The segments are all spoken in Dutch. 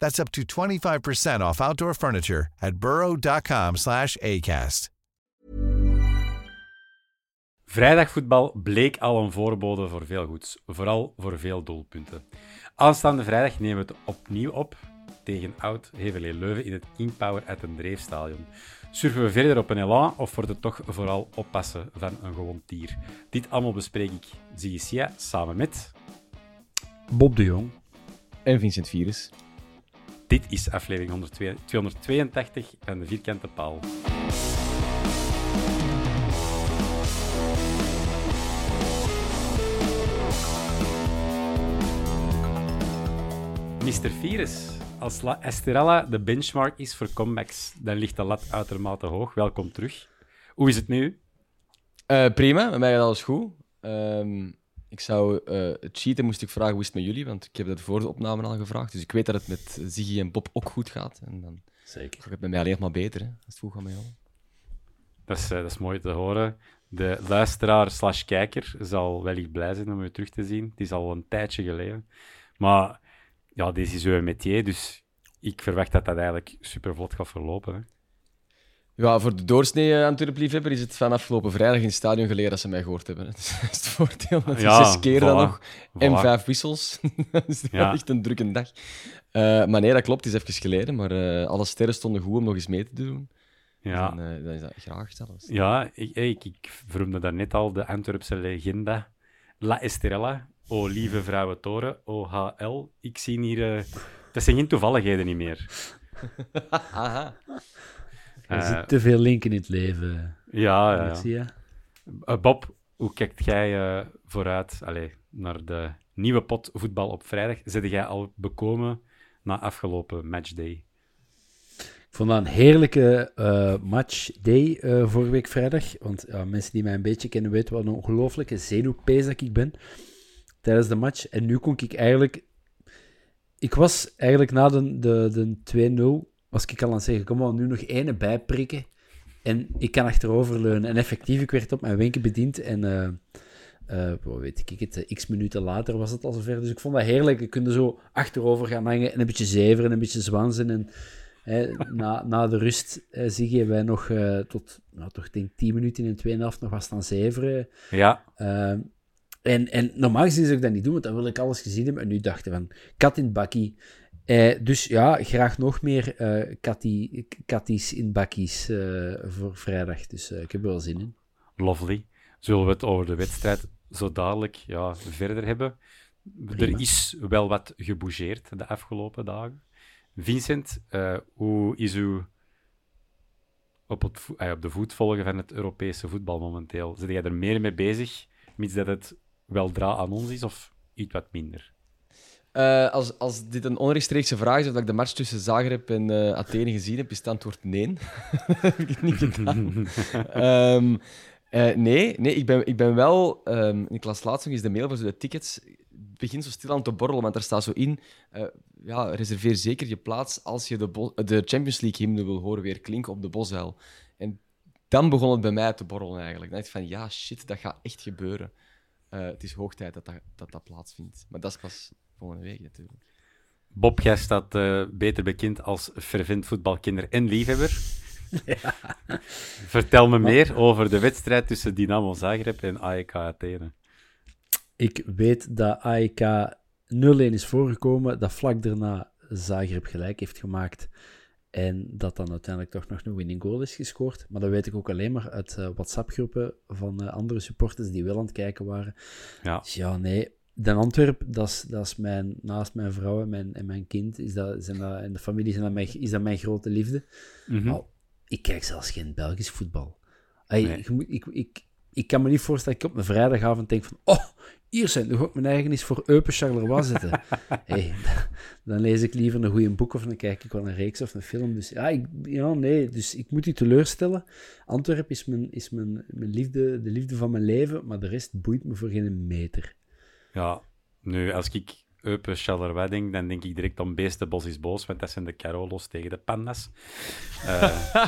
That's up to 25% off outdoor furniture at burrow.com slash ACAST. Vrijdagvoetbal bleek al een voorbode voor veel goeds, vooral voor veel doelpunten. Aanstaande vrijdag nemen we het opnieuw op tegen oud Heverlee Leuven in het King Power uit een Dreefstadion. Surfen we verder op een elan of wordt het toch vooral oppassen van een gewond dier? Dit allemaal bespreek ik Sia samen met... Bob de Jong. En Vincent Virus. Dit is aflevering 102 282 van de Vierkante Paal. Mr. Virus, als La Estrella de benchmark is voor comebacks, dan ligt de lat uitermate hoog. Welkom terug. Hoe is het nu? Eh, prima, met mij gaat alles goed. Ehm, ik zou eh, het cheaten moest ik vragen hoe is het met jullie, want ik heb dat voor de opname al gevraagd. Dus ik weet dat het met Ziggy en Bob ook goed gaat. En dan Zeker. gaat het met mij alleen maar beter, hè, als het goed gaat met jou. Dat is, eh, dat is mooi te horen. De luisteraar slash kijker zal wellicht blij zijn om je terug te zien. Het is al een tijdje geleden. Maar ja, dit is uw métier, dus ik verwacht dat dat eigenlijk super vlot gaat verlopen. Hè. Ja, voor de doorsnee uh, Antwerp-liefhebber is het van afgelopen vrijdag in het stadion geleden dat ze mij gehoord hebben. Dus dat is het voordeel. Dat Ja, zes keer dan voilà, nog. En voilà. vijf wissels. dat is Ja. echt een drukke dag. Eh, maar nee, dat klopt. Het is even geleden. Maar eh, alle sterren stonden goed om nog eens mee te doen. Ja, Dan, eh, dan is dat graag zelfs. ja ik, ik, ik vernoemde daarnet al de Antwerpse legenda. La Estrella, o lieve vrouwen toren, OHL. Ik zie hier... eh, dat zijn geen toevalligheden niet meer. Aha. Er Eh, zit te veel linken in het leven. ja, ja? Eh, Bob, hoe kijkt jij eh, vooruit allee, naar de nieuwe pot voetbal op vrijdag? Zit jij al bekomen na afgelopen matchday? Ik vond dat een heerlijke eh matchday vorige week vrijdag. Want mensen die mij een beetje kennen weten wat een ongelooflijke zenuwpees dat ik ben tijdens de match. En nu kon ik eigenlijk... Ik was eigenlijk na de, de, de 2-0, was ik al aan het zeggen, kom maar, nu nog ene bijprikken. En ik kan achteroverleunen. En effectief, ik werd op mijn wenken bediend. En wat weet ik het, eh, x minuten later was het al zover. Dus ik vond dat heerlijk. Je kunt zo achterover gaan hangen en een beetje zeveren en een beetje zwansen. En hè, na, na de rust eh, zie je wij nog tot, nou, toch denk ik 10 minuten in tweede helft nog wat staan zeveren. Ja, Eh, en, en normaal gezien zou ik dat niet doen, want dan wil ik alles gezien hebben. En nu dacht ik van, kat in het bakkie. Eh, dus ja, graag nog meer eh kattie, katties in bakkies eh, voor vrijdag. Dus eh, ik heb er wel zin in. lovely. Zullen we het over de wedstrijd zo dadelijk ja, verder hebben? Prima. Er is wel wat gebougeerd de afgelopen dagen. Vincent, eh, hoe is uw op, het, vo- eh, op de voet volgen van het Europese voetbal momenteel? Zit jij er meer mee bezig, mits dat het weldra aan ons is, of iets wat minder? Eh, als, als dit een onrechtstreekse vraag is of dat ik de match tussen Zagreb en eh, Athene gezien heb, is het antwoord nee. heb ik niet gedaan. Ehm, eh, nee, nee ik, ben, ik ben wel... ehm ik las laatst nog eens de mail zo de tickets. Het zo stil aan te borrelen, want er staat zo in... ja, reserveer zeker je plaats als je de, de Champions League hymne wil horen weer klinken op de Bosuil. En dan begon het bij mij te borrelen eigenlijk. Dan dacht ik van, ja, shit, dat gaat echt gebeuren. Het is hoog tijd dat dat, dat dat plaatsvindt. Maar dat is pas volgende week natuurlijk. Bob, jij staat eh, beter bekend als fervent voetbalkinder en liefhebber. Vertel me meer over de wedstrijd tussen Dynamo Zagreb en AEK Athene. Ik weet dat AEK 0-1 is voorgekomen, dat vlak daarna Zagreb gelijk heeft gemaakt en dat dan uiteindelijk toch nog een winning goal is gescoord. Maar dat weet ik ook alleen maar uit uh, WhatsApp-groepen van uh, andere supporters die wel aan het kijken waren. Ja, Dus ja, nee. Den Antwerp, dat is, dat is mijn, naast mijn vrouw en mijn, en mijn kind, is dat, zijn dat, en de familie zijn dat mijn, is dat mijn grote liefde. Mhm. Maar ik kijk zelfs geen Belgisch voetbal. Nee. moet- ik, ik, ik kan me niet voorstellen dat ik op een vrijdagavond denk van... Oh, hier zijn, nu ga ik mijn eigen eens voor Eupen Charleroi zetten. hey, dan lees ik liever een goede boek of dan kijk ik wel een reeks of een film. Dus ja, ik, ja nee, dus ik moet u teleurstellen. Antwerp is, mijn, is mijn, mijn liefde, de liefde van mijn leven, maar de rest boeit me voor geen meter. Ja. Nu, als ik Eupen Charleroi denk, dan denk ik direct aan Beestenbos is boos, want dat zijn de Carolos tegen de Pandas. Eh,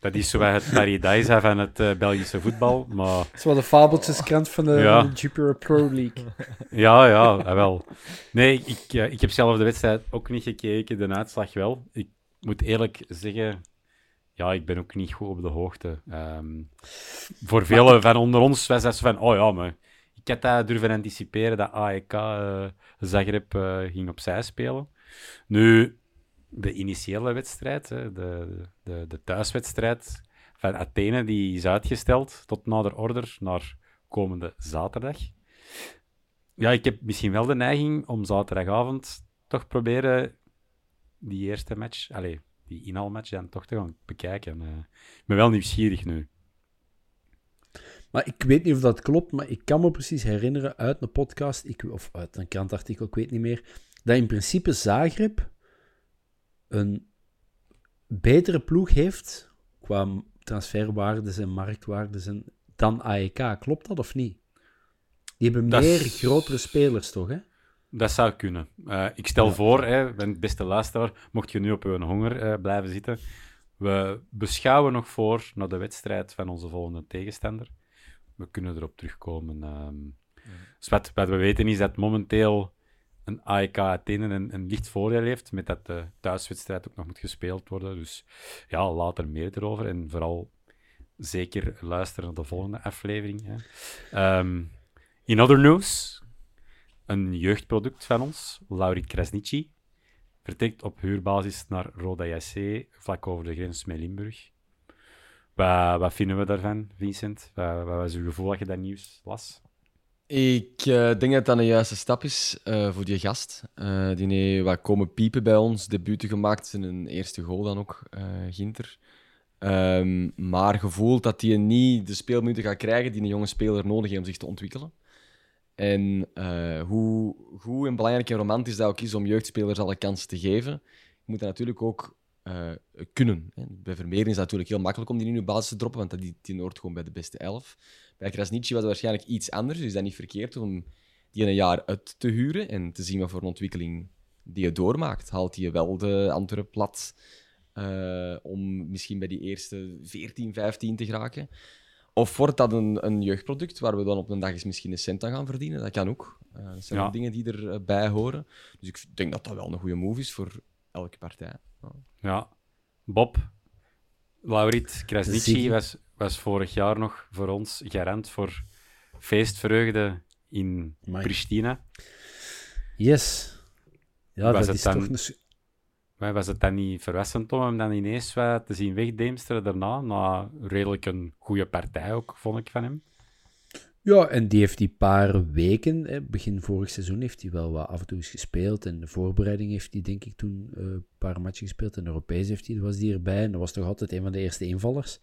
dat is zo het paradijs van het eh, Belgische voetbal, maar... Het is wel de fabeltjeskrant van de, Ja. van de Jupiter Pro League. Ja, ja, ah, wel. Nee, ik, eh, ik heb zelf de wedstrijd ook niet gekeken, de uitslag wel. Ik moet eerlijk zeggen, ja, ik ben ook niet goed op de hoogte. Ehm, voor velen van onder ons was dat zo van, oh ja, maar ik had dat durven anticiperen dat AEK eh Zagreb eh, ging opzij spelen. Nu, de initiële wedstrijd, hè, de, de, de thuiswedstrijd van Athene, die is uitgesteld tot nader order naar komende zaterdag. Ja, ik heb misschien wel de neiging om zaterdagavond toch proberen die eerste match, allez, die inhaalmatch dan toch te gaan bekijken. Eh, ik ben wel nieuwsgierig nu. Maar ik weet niet of dat klopt, maar ik kan me precies herinneren uit een podcast, ik, of uit een krantartikel, ik weet niet meer, dat in principe Zagreb een betere ploeg heeft qua transferwaardes en marktwaardes en, dan AEK. Klopt dat of niet? Die hebben Dat meer is- grotere spelers, toch? Hè? Dat zou kunnen. Eh, ik stel Ja. voor, hè, beste luisteraar, mocht je nu op uw honger eh, blijven zitten, we beschouwen nog voor naar de wedstrijd van onze volgende tegenstander. We kunnen erop terugkomen. ehm. Dus wat, wat we weten is dat momenteel een AEK Athene een, een licht voordeel heeft, met dat de thuiswedstrijd ook nog moet gespeeld worden. Dus ja, later meer erover. En vooral zeker luisteren naar de volgende aflevering. Hè. Ehm, in other news, een jeugdproduct van ons, Laurit Krasnici, vertrekt op huurbasis naar Roda JC, vlak over de grens met Limburg. Wat, vinden we daarvan, Vincent? Wat, was uw gevoel dat je dat nieuws las? Ik eh, denk dat dat een juiste stap is eh, voor die gast. Eh, die heeft wat komen piepen bij ons, debuuten gemaakt een eerste goal dan ook, Ginter. Ehm, maar gevoeld dat hij niet de speelminuten gaat krijgen die een jonge speler nodig heeft om zich te ontwikkelen. En hoe en belangrijk en romantisch dat ook is om jeugdspelers alle kansen te geven, moet dat natuurlijk ook eh, kunnen. Hè. Bij Vermeer is dat natuurlijk heel makkelijk om die in de basis te droppen, want dat- die, die hoort gewoon bij de beste elf. Bij Krasnici was het waarschijnlijk iets anders, dus is dat niet verkeerd om die een jaar uit te huren en te zien wat voor een ontwikkeling die je doormaakt. Haalt hij wel de Antwerp plat eh, om misschien bij die eerste 14, 15 te geraken? Of wordt dat een, een jeugdproduct waar we dan op een dag eens misschien een cent aan gaan verdienen? Dat kan ook. Eh, dat zijn Ja. ook dingen die erbij horen. Dus ik denk dat dat wel een goede move is voor elke partij. Ja. Bob, Laurit Krasnici Zie- was, was vorig jaar nog voor ons garant voor feestvreugde in Amai. Pristina. Yes. Ja, Was dat is dan- toch een... Maar was het dan niet verrassend om hem dan ineens wat te zien wegdeemsteren daarna? Na redelijk een goede partij ook, vond ik van hem. Ja, en die heeft die paar weken, hè, begin vorig seizoen, heeft hij wel wat af en toe eens gespeeld. En de voorbereiding heeft hij, denk ik, toen eh, een paar matchen gespeeld. En Europees heeft hij, was die erbij. En dat was toch altijd een van de eerste invallers.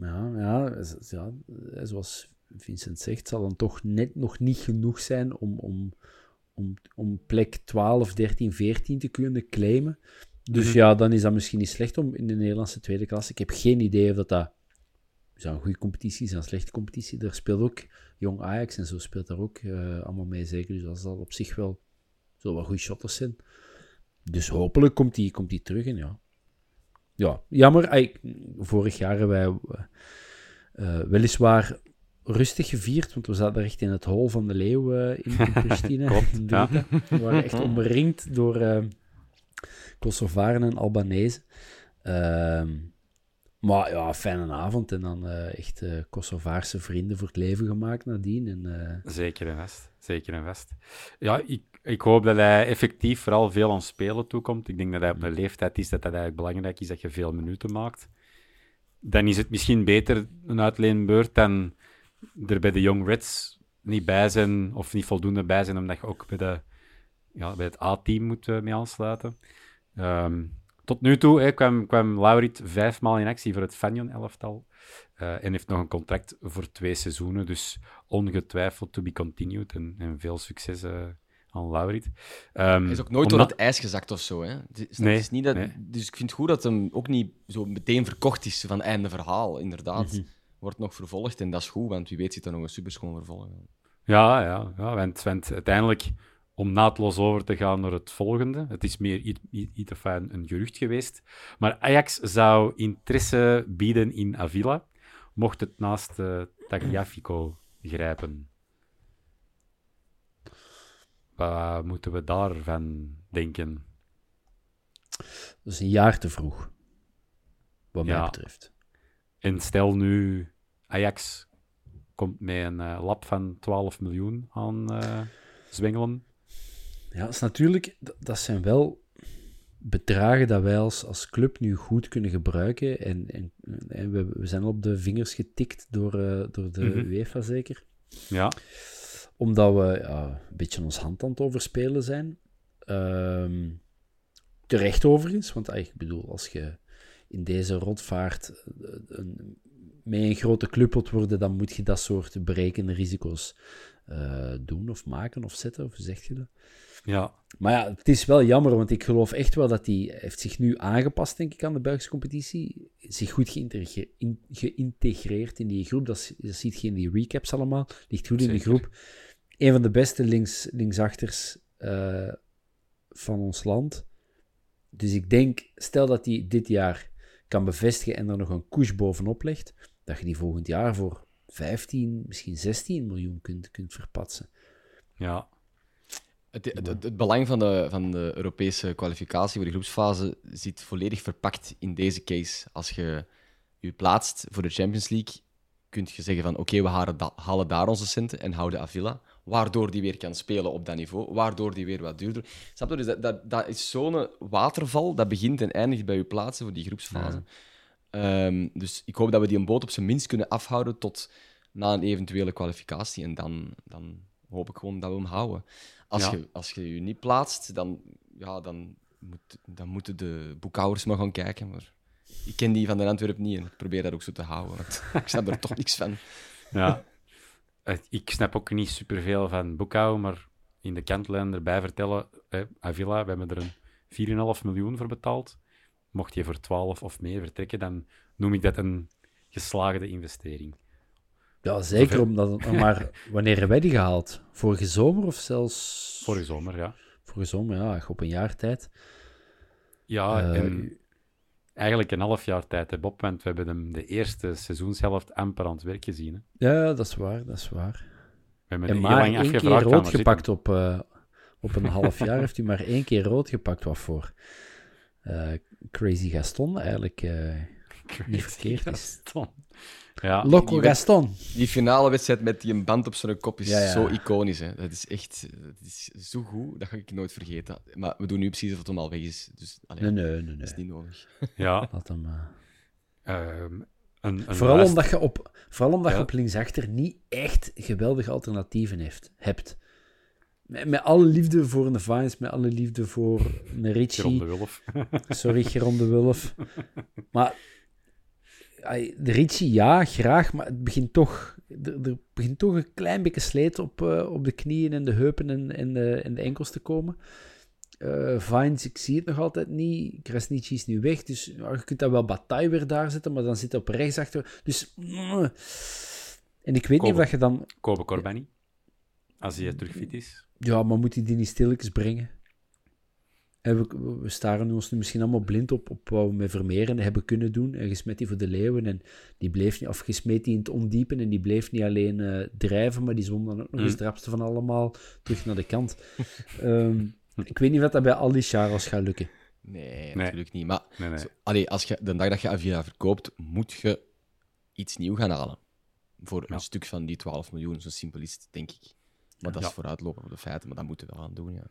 Ja, ja, ja, eh, zoals Vincent zegt, zal dan toch net nog niet genoeg zijn om, om, om, om plek 12, 13, 14 te kunnen claimen. Dus Mhm. ja, dan is dat misschien niet slecht om in de Nederlandse tweede klasse. Ik heb geen idee of dat, dat is een goede competitie, is een slechte competitie. Daar speelt ook Jong Ajax en zo speelt daar ook eh, allemaal mee, zeker. Dus dat zal op zich wel, zullen wel goede shotters zijn. Dus hopelijk komt hij komt die terug en ja. ja, jammer. Vorig jaar hebben wij uh, weliswaar rustig gevierd, want we zaten echt in het hol van de leeuw uh, in, in Pristina. Klopt, ja. We waren echt omringd door Kosovaren en Albanese. Ehm, maar ja, fijne avond en dan echt Kosovaarse vrienden voor het leven gemaakt nadien. En, Zeker en vast. Zeker en vast. Ja, ik, ik hoop dat hij effectief vooral veel aan spelen toekomt. Ik denk dat hij op een leeftijd is dat het eigenlijk belangrijk is dat je veel minuten maakt. Dan is het misschien beter een uitleenbeurt dan er bij de Young Reds niet bij zijn, of niet voldoende bij zijn, omdat je ook bij, de, ja, bij het A-team moet uh, mee aansluiten. Um, tot nu toe hè, kwam, kwam Laurit vijfmaal in actie voor het Fanion-elftal. Uh, en heeft nog een contract voor twee seizoenen, dus ongetwijfeld to be continued. En, en veel succes uh, aan Laurit. Um, Hij is ook nooit door het ijs gezakt of zo. Hè? Het is, nee, is niet dat, nee. Dus ik vind het goed dat hem ook niet zo meteen verkocht is van einde verhaal, inderdaad. Mm -hmm. Wordt nog vervolgd en dat is goed, want wie weet zit er nog een superschoon vervolg. Ja, ja, ja want, want uiteindelijk om naadloos over te gaan naar het volgende. Het is meer iets een, een gerucht geweest. Maar Ajax zou interesse bieden in Avila, mocht het naast uh, Tagliafico grijpen. Wat moeten we daarvan denken? Dat is een jaar te vroeg, wat mij betreft. En stel nu, Ajax komt met een uh, lab van 12 miljoen aan uh, zwengelen. Ja, dat is natuurlijk, dat zijn wel bedragen dat wij als, als club nu goed kunnen gebruiken. En, en, en we, we zijn op de vingers getikt door, uh, door de mm -hmm. UEFA zeker. Ja. Omdat we ja, een beetje ons hand aan het overspelen zijn. Um, terecht overigens, want ik bedoel, als je in deze rotvaart een, met een grote club wilt worden, dan moet je dat soort berekende risico's uh, doen of maken of zetten, of zeg je dat? Ja. Maar ja, het is wel jammer, want ik geloof echt wel dat hij heeft zich nu aangepast, denk ik, aan de Belgische competitie. Zich goed geïntegreerd, in, geïntegreerd in die groep. Dat, dat ziet je in die recaps allemaal. Ligt goed in de groep. Een van de beste links, linksachters uh, van ons land. Dus ik denk, stel dat hij dit jaar kan bevestigen en er nog een koers bovenop legt, dat je die volgend jaar voor 15, misschien 16 miljoen kunt, kunt verpatsen. Ja, het, het, het, het, belang van de, van de Europese kwalificatie voor de groepsfase zit volledig verpakt in deze case. Als je je plaatst voor de Champions League, kun je zeggen van oké, okay, we halen, da halen, daar onze centen en houden Avila, waardoor die weer kan spelen op dat niveau, waardoor die weer wat duurder... Snap je? Dus dat, dat, dat is zo'n waterval, dat begint en eindigt bij je plaatsen voor die groepsfase. Ja. Um, dus ik hoop dat we die een boot op zijn minst kunnen afhouden tot na een eventuele kwalificatie en dan, dan hoop ik gewoon dat we hem houden. Als, ja. je, als je je niet plaatst, dan, ja, dan, moet, dan moeten de boekhouders maar gaan kijken. Maar ik ken die van de Antwerp niet en ik probeer dat ook zo te houden. Want ik snap er toch niks van. Ja, ik snap ook niet superveel van boekhouden, maar in de kantlijn erbij vertellen, eh, Avila, we hebben er een 4,5 miljoen voor betaald. Mocht je voor 12 of meer vertrekken, dan noem ik dat een geslaagde investering. Ja, zeker omdat maar wanneer hebben wij die gehaald? Vorige zomer of zelfs. Vorige zomer, ja. Vorige zomer, ja, op een jaar tijd. Ja, uh, en eigenlijk een half jaar tijd, hè, Bob, want we hebben hem de eerste seizoenshelft amper aan het werk gezien. Hè. Ja, dat is waar, dat is waar. We hebben en maar één keer rood gepakt op, uh, op een half jaar. heeft hij maar één keer rood gepakt. Wat voor? Uh, Crazy Gaston eigenlijk niet verkeerd Gaston. is. Ja. Loco die, Gaston. Die finale wedstrijd met die een band op zijn kop is ja, ja. zo iconisch. Hè. Dat is echt dat is zo goed, dat ga ik nooit vergeten. Maar we doen nu precies of het hem al weg is. Dus, allee, nee, nee, nee, nee. Dat is niet nodig. Ja. Laat hem... Uh... Um, een, een vooral, omdat je op, vooral omdat ja. je op linksachter niet echt geweldige alternatieven heeft, hebt. Met, met alle liefde voor een Vines, met alle liefde voor een Richie. Geron de Wulf. Sorry, Geron de Wulf. Maar de Ritchie, ja, graag, maar het begint toch, er, er begint toch een klein beetje sleet op, uh, op de knieën en de heupen en, en, de, en de enkels te komen. Uh, Vines, ik zie het nog altijd niet. Krasnici is nu weg, dus je kunt dan wel Bataille weer daar zetten, maar dan zit hij op rechts achter. Dus... Mm, en ik weet Kobe, niet of je dan... Kobe Corbani, als hij terug fit is. Ja, maar moet hij die niet stilletjes brengen? En we, we staren ons nu misschien allemaal blind op, op wat we met Vermeeren hebben kunnen doen. En gesmet die voor de Leeuwen. En die bleef niet, of gesmet die in het ondiepen. En die bleef niet alleen eh, drijven, maar die zwom dan ook nog eens Mm. drapste van allemaal terug naar de kant. Ehm, ik weet niet wat dat bij al die Charles gaat lukken. Nee, natuurlijk niet. Maar Nee, nee. zo- allee, als je, de dag dat je Avila verkoopt, moet je iets nieuw gaan halen. Voor Ja. een stuk van die 12 miljoen. Zo simpel is het, denk ik. Maar dat Ja. is vooruitlopen op de feiten, maar dat moeten we wel gaan doen, ja.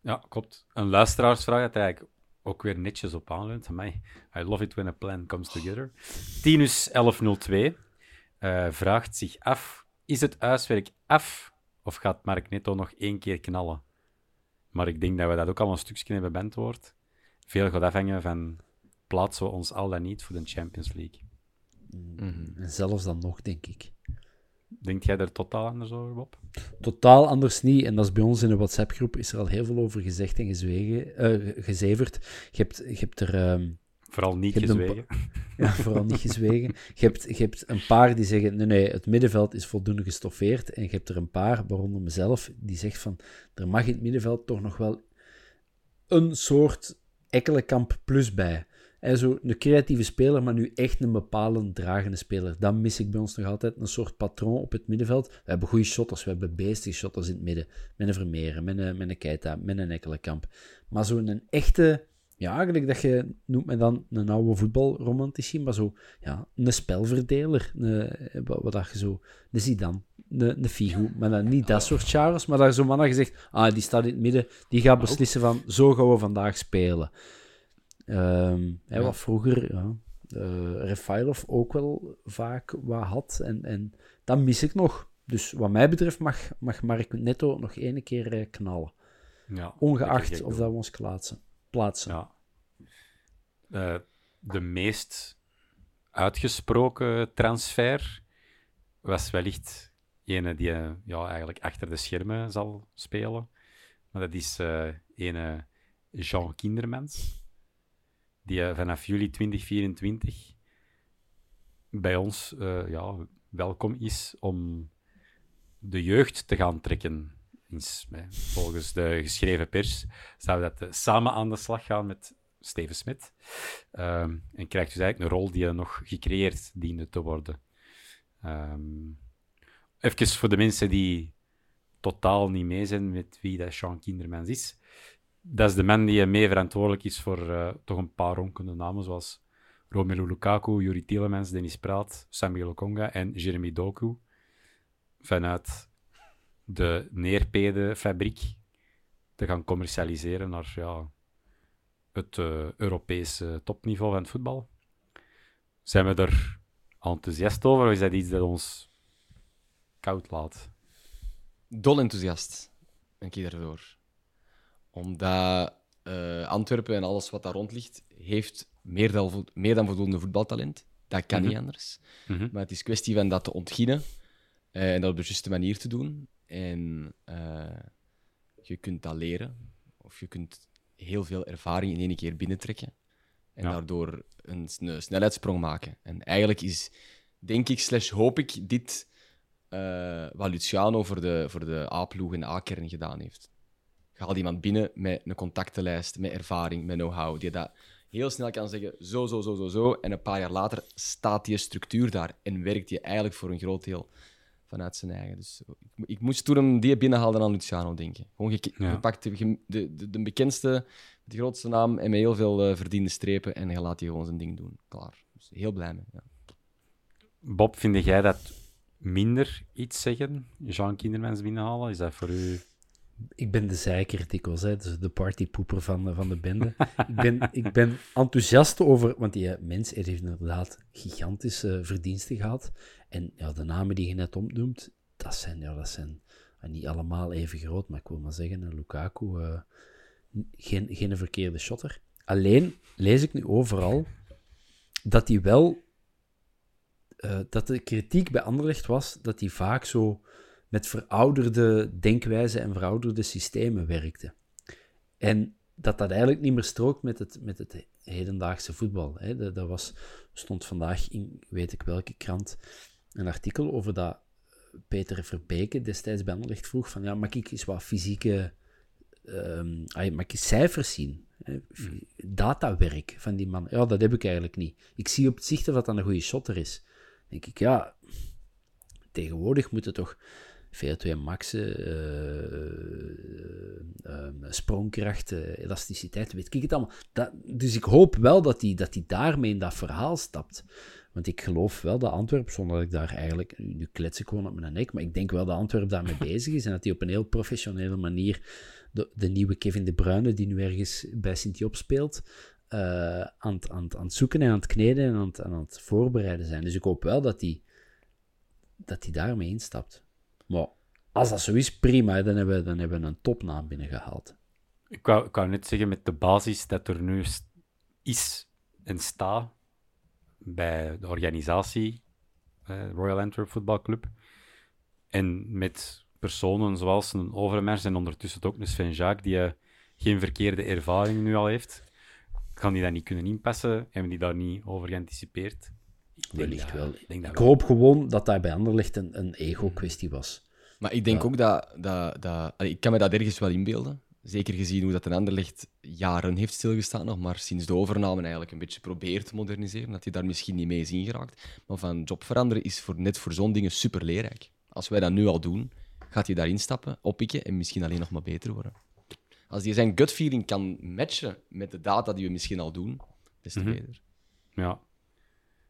Ja, klopt. Een luisteraarsvraag dat eigenlijk ook weer netjes op aanleunt. Mij. I love it when a plan comes together. Tinus 1102 eh, vraagt zich af: is het huiswerk af of gaat Mark Netto nog één keer knallen? Maar ik denk dat we dat ook al een stukje hebben beantwoord. Veel gaat afhangen van plaatsen we ons al dan niet voor de Champions League. En zelfs dan nog, denk ik. Denkt jij er totaal anders over, Bob? Totaal anders niet. En dat is bij ons in de WhatsApp-groep is er al heel veel over gezegd en gezwegen, eh, gezeverd. Je hebt, je hebt er... ehm, Vooral niet gezwegen. Ja, vooral niet gezwegen. Je hebt, je hebt een paar die zeggen, nee, nee, het middenveld is voldoende gestoffeerd. En je hebt er een paar, waaronder mezelf, die zegt van, er mag in het middenveld toch nog wel een soort Ekkelenkamp plus bij. En zo een creatieve speler, maar nu echt een bepalend dragende speler. Dat mis ik bij ons nog altijd, een soort patroon op het middenveld. We hebben goede shotters, we hebben beestige shotters in het midden. Met een Vermeeren, met een, met een Keita, met een Ekkelenkamp. Maar zo'n echte ja, eigenlijk dat je noemt me dan een oude voetbalromantici, maar zo, ja, een spelverdeler, een, wat, dat je zo, een Zidane, een, een Figo, maar dan niet dat soort Charles, maar daar zo'n man je zegt, ah, die staat in het midden, die gaat beslissen van, zo gaan we vandaag spelen. Ehm hè, wat vroeger, ja, eh Refailov ook wel vaak wat had, en, en dat mis ik nog. Dus wat mij betreft mag, mag Mark Netto nog één keer eh, knallen. Ja, Ongeacht of dat we ons plaatsen. plaatsen. Ja. Eh, de meest uitgesproken transfer was wellicht ene die ja, eigenlijk achter de schermen zal spelen. Maar dat is eh ene Jean Kindermans, die eh, vanaf juli 2024 bij ons eh, ja, welkom is om de jeugd te gaan trekken. Volgens de geschreven pers zou dat eh, samen aan de slag gaan met Steven Smit. Ehm, en krijgt dus eigenlijk een rol die nog gecreëerd diende te worden. Ehm even voor de mensen die totaal niet mee zijn met wie dat Sean Kindermans is. Dat is de man die mee verantwoordelijk is voor eh, toch een paar ronkende namen, zoals Romelu Lukaku, Yuri Tielemans, Dennis Praat, Samuel Okonga en Jeremy Doku. Vanuit de neerpede-fabriek te gaan commercialiseren naar ja, het eh, Europese topniveau van het voetbal. Zijn we er enthousiast over of is dat iets dat ons koud laat? Dol enthousiast ben ik daarvoor. Omdat eh, Antwerpen en alles wat daar rond ligt, heeft meer dan, meer dan voldoende voetbaltalent. Dat kan Mhm. niet anders. Mhm. Maar het is kwestie van dat te ontginnen eh, en dat op de juiste manier te doen. En eh, je kunt dat leren, of je kunt heel veel ervaring in één keer binnentrekken. En Ja. daardoor een, een snelheidssprong maken. En eigenlijk is, denk ik, slash hoop ik, dit wat Luciano voor de, voor de A-ploeg en de A-kern gedaan heeft. Je haalt iemand binnen met een contactenlijst, met ervaring, met know-how, die dat heel snel kan zeggen, zo, zo, zo, zo, zo. En een paar jaar later staat die structuur daar en werkt die eigenlijk voor een groot deel vanuit zijn eigen. Dus ik, ik moest toen hem die binnenhaalden aan Luciano denken. Gewoon je, Ja. je pakt de, de, de, bekendste, de grootste naam en met heel veel eh, verdiende strepen en je laat die gewoon zijn ding doen. Klaar. Dus heel blij mee. Ja. Bob, vind jij dat minder iets zeggen? Jean Kindermans binnenhalen? Is dat voor u... Ik ben de zeiker dikwijls, hè, dus de partypoeper van, van de bende. ik, ben, ik ben enthousiast over, want die eh, mens heeft inderdaad gigantische verdiensten gehad. En ja, de namen die je net opnoemt, dat zijn, ja, dat zijn eh, niet allemaal even groot, maar ik wil maar zeggen, eh, Lukaku, eh, geen, geen verkeerde shotter. Alleen lees ik nu overal dat hij wel, eh, dat de kritiek bij Anderlecht was, dat hij vaak zo met verouderde denkwijzen en verouderde systemen werkte. En dat dat eigenlijk niet meer strookt met het, met het hedendaagse voetbal. Hè. Dat, was, stond vandaag in weet ik welke krant een artikel over dat Peter Verbeke destijds bij Anderlecht vroeg van ja, mag ik eens wat fysieke... mag ik cijfers zien? Hè. Datawerk van die man, ja, dat heb ik eigenlijk niet. Ik zie op het zicht of dat een goede shotter is. Dan denk ik, ja, tegenwoordig moeten toch VO2 maxen, uh, elasticiteit, weet ik het allemaal. Dat, dus ik hoop wel dat hij dat die daarmee in dat verhaal stapt. Want ik geloof wel dat Antwerp, zonder dat ik daar eigenlijk... Nu klets ik gewoon op mijn nek, maar ik denk wel dat Antwerp daarmee bezig is en dat hij op een heel professionele manier de, de nieuwe Kevin De Bruyne, die nu ergens bij Sint-Job speelt, uh, aan, aan, het zoeken en aan het kneden en aan aan het voorbereiden zijn. Dus ik hoop wel dat hij dat die daarmee instapt. Maar als dat zo is, prima. Dan hebben we, dan hebben we een topnaam binnengehaald. Ik wou, ik wou net zeggen, met de basis dat er nu is en staat bij de organisatie eh, Royal Antwerp Football Club. En met personen zoals een Overmars en ondertussen ook een Sven Jacques, die uh, geen verkeerde ervaring nu al heeft. Kan die dat niet kunnen inpassen? Hebben die daar niet over geanticipeerd? Ik Wellicht wel. Ik, denk dat ik hoop gewoon dat dat bij Anderlecht een, een ego-kwestie was. Maar ik denk ja. ook dat, dat, dat... Ik kan me dat ergens wel inbeelden. Zeker gezien hoe dat een Anderlecht jaren heeft stilgestaan nog, maar sinds de overname eigenlijk een beetje probeert te moderniseren, dat hij daar misschien niet mee is ingeraakt. Maar van job veranderen is voor, net voor zo'n dingen super leerrijk. Als wij dat nu al doen, gaat hij daarin stappen, oppikken en misschien alleen nog maar beter worden. Als hij zijn gut feeling kan matchen met de data die we misschien al doen, des te Mhm. beter. Ja.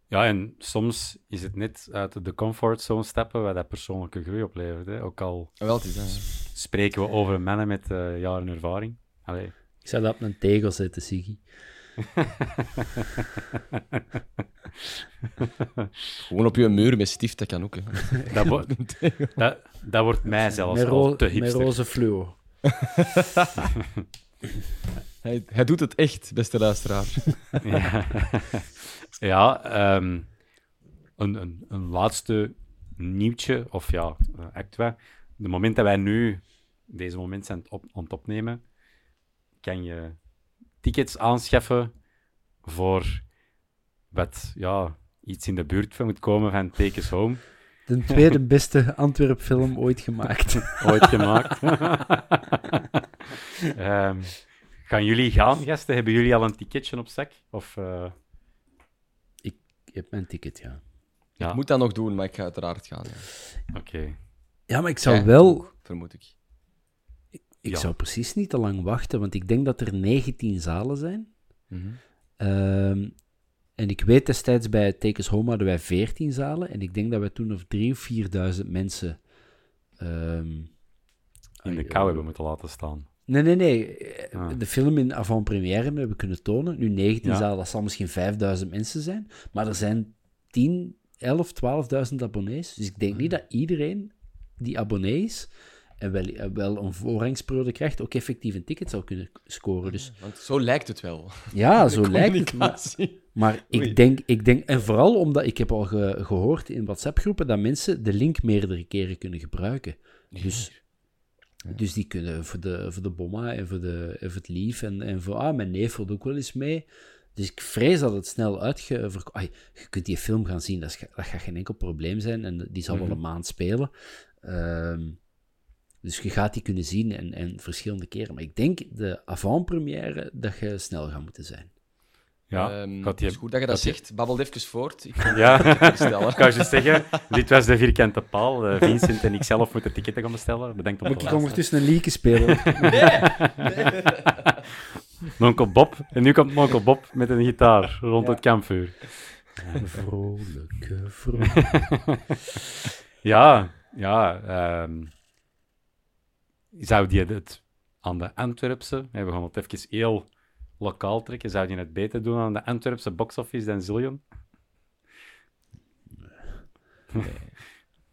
Ja, en soms is het net uit de comfortzone stappen waar dat persoonlijke groei oplevert. Hè. Ook al En wel, het is hè. spreken we over mannen met eh, jaren ervaring. Allee. Ik zou dat op een tegel zetten, Siggy. Gewoon op je muur met stift, dat kan ook. Hè. Dat, wo- dat, dat wordt mij zelfs Met, al te met hipster. roze fluo. Hij, hij doet het echt, beste luisteraar. Ja, ja ehm, een, een, een laatste nieuwtje, of ja, uh, actua. De moment dat wij nu deze moment zijn op, aan het opnemen, kan je tickets aanschaffen voor wat ja, iets in de buurt van moet komen van Take Us Home, De tweede beste Antwerp-film ooit gemaakt. ooit gemaakt. Ehm, gaan jullie gaan, gasten? Hebben jullie al een ticketje op zak? Of, eh, Ik heb mijn ticket, ja. ja, Ik moet dat nog doen, maar ik ga uiteraard gaan. Ja. oké. Ja, maar ik zou Jij wel... ook, vermoed ik. Ik Ja. zou precies niet te lang wachten, want ik denk dat er 19 zalen zijn. Mhm. Ehm, en ik weet destijds bij Tekens Home hadden wij 14 zalen. En ik denk dat we toen of 3.000 of 4.000 mensen. ehm, in de ai, kou hebben moeten laten staan. Nee, nee, nee. Eh, Ah. De film in avant-première hebben we kunnen tonen. Nu 19 Ja. zalen, dat zal misschien 5000 mensen zijn. Maar er zijn 10, 11, 12.000 abonnees. Dus ik denk niet dat iedereen die abonnee is en wel, eh, wel een voorrangsperiode krijgt, ook effectief een ticket zou kunnen scoren. Dus Want zo lijkt het wel. ja, zo lijkt het. Maar, maar Oei. ik denk, ik denk, en vooral omdat ik heb al ge- gehoord in WhatsApp-groepen dat mensen de link meerdere keren kunnen gebruiken. Dus, dus die kunnen voor de, voor de bomma en voor, de, en voor het lief en, en voor, ah, mijn neef wil ook wel eens mee. Dus ik vrees dat het snel uitgeverkocht... Je kunt die film gaan zien, dat, is, dat gaat geen enkel probleem zijn. En die zal wel een maand spelen. Ehm, dus je gaat die kunnen zien en, en verschillende keren. Maar ik denk de avant-première dat je snel gaat moeten zijn. Ja, Ehm, gaat die- het is goed dat je dat zegt. Babbel even voort. Ik ga Ja, ik kan je zeggen, dit was de vierkante paal. Eh, Vincent en ik zelf moeten ticketten gaan bestellen. Bedankt om Moet ik ondertussen een liedje spelen? Onkel Bob. En nu komt onkel Bob met een gitaar rond het kampvuur. Vrolijke vrolijk. Ja, ja. ehm, zou die het aan de Antwerpse, we gaan het even heel lokaal trekken, zou die het beter doen aan de Antwerpse box-office dan Zillion?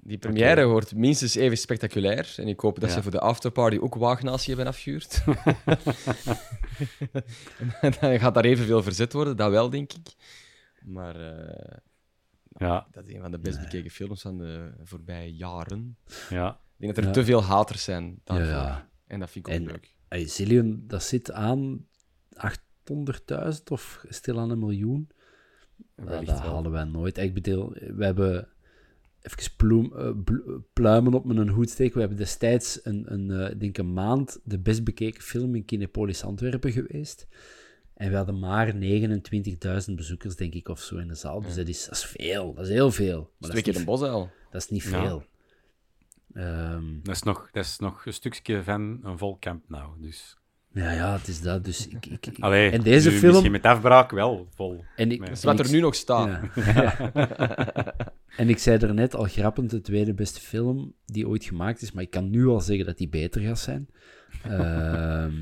Die première wordt minstens even spectaculair. En ik hoop dat Ja. ze voor de afterparty ook Wagenatie hebben afgehuurd. dan gaat daar evenveel verzet worden, dat wel, denk ik. Maar eh, Ja, dat is een van de best bekeken films van de voorbije jaren. ja. Ik denk dat er Ja. te veel haters zijn Ja, daarvoor. ja. En dat vind ik ook En- leuk. Hey, Zillion, dat zit aan 800.000 of stil aan een miljoen. Dat wel. halen wij nooit. Ik bedoel, we hebben even ploem, eh, pluimen op mijn hoed steken. We hebben destijds een, een, eh, ik denk een maand de best bekeken film in Kinepolis Antwerpen geweest. En we hadden maar 29.000 bezoekers, denk ik, of zo in de zaal. Dus dat is, dat is veel. Dat is heel veel. Maar dat Twee is, keer niet, een bosuil. dat is niet Ja. veel. Ehm, Dat is, nog, dat is nog een stukje van een vol camp nou. Dus. Ja, ja, het is dat. Dus ik, ik, ik- Allee, en deze nu film... Misschien met afbraak wel vol. En ik, Dat is wat ik- er nu nog staat. Ja. en ik zei er net al grappend, de tweede beste film die ooit gemaakt is, maar ik kan nu al zeggen dat die beter gaat zijn. Ehm,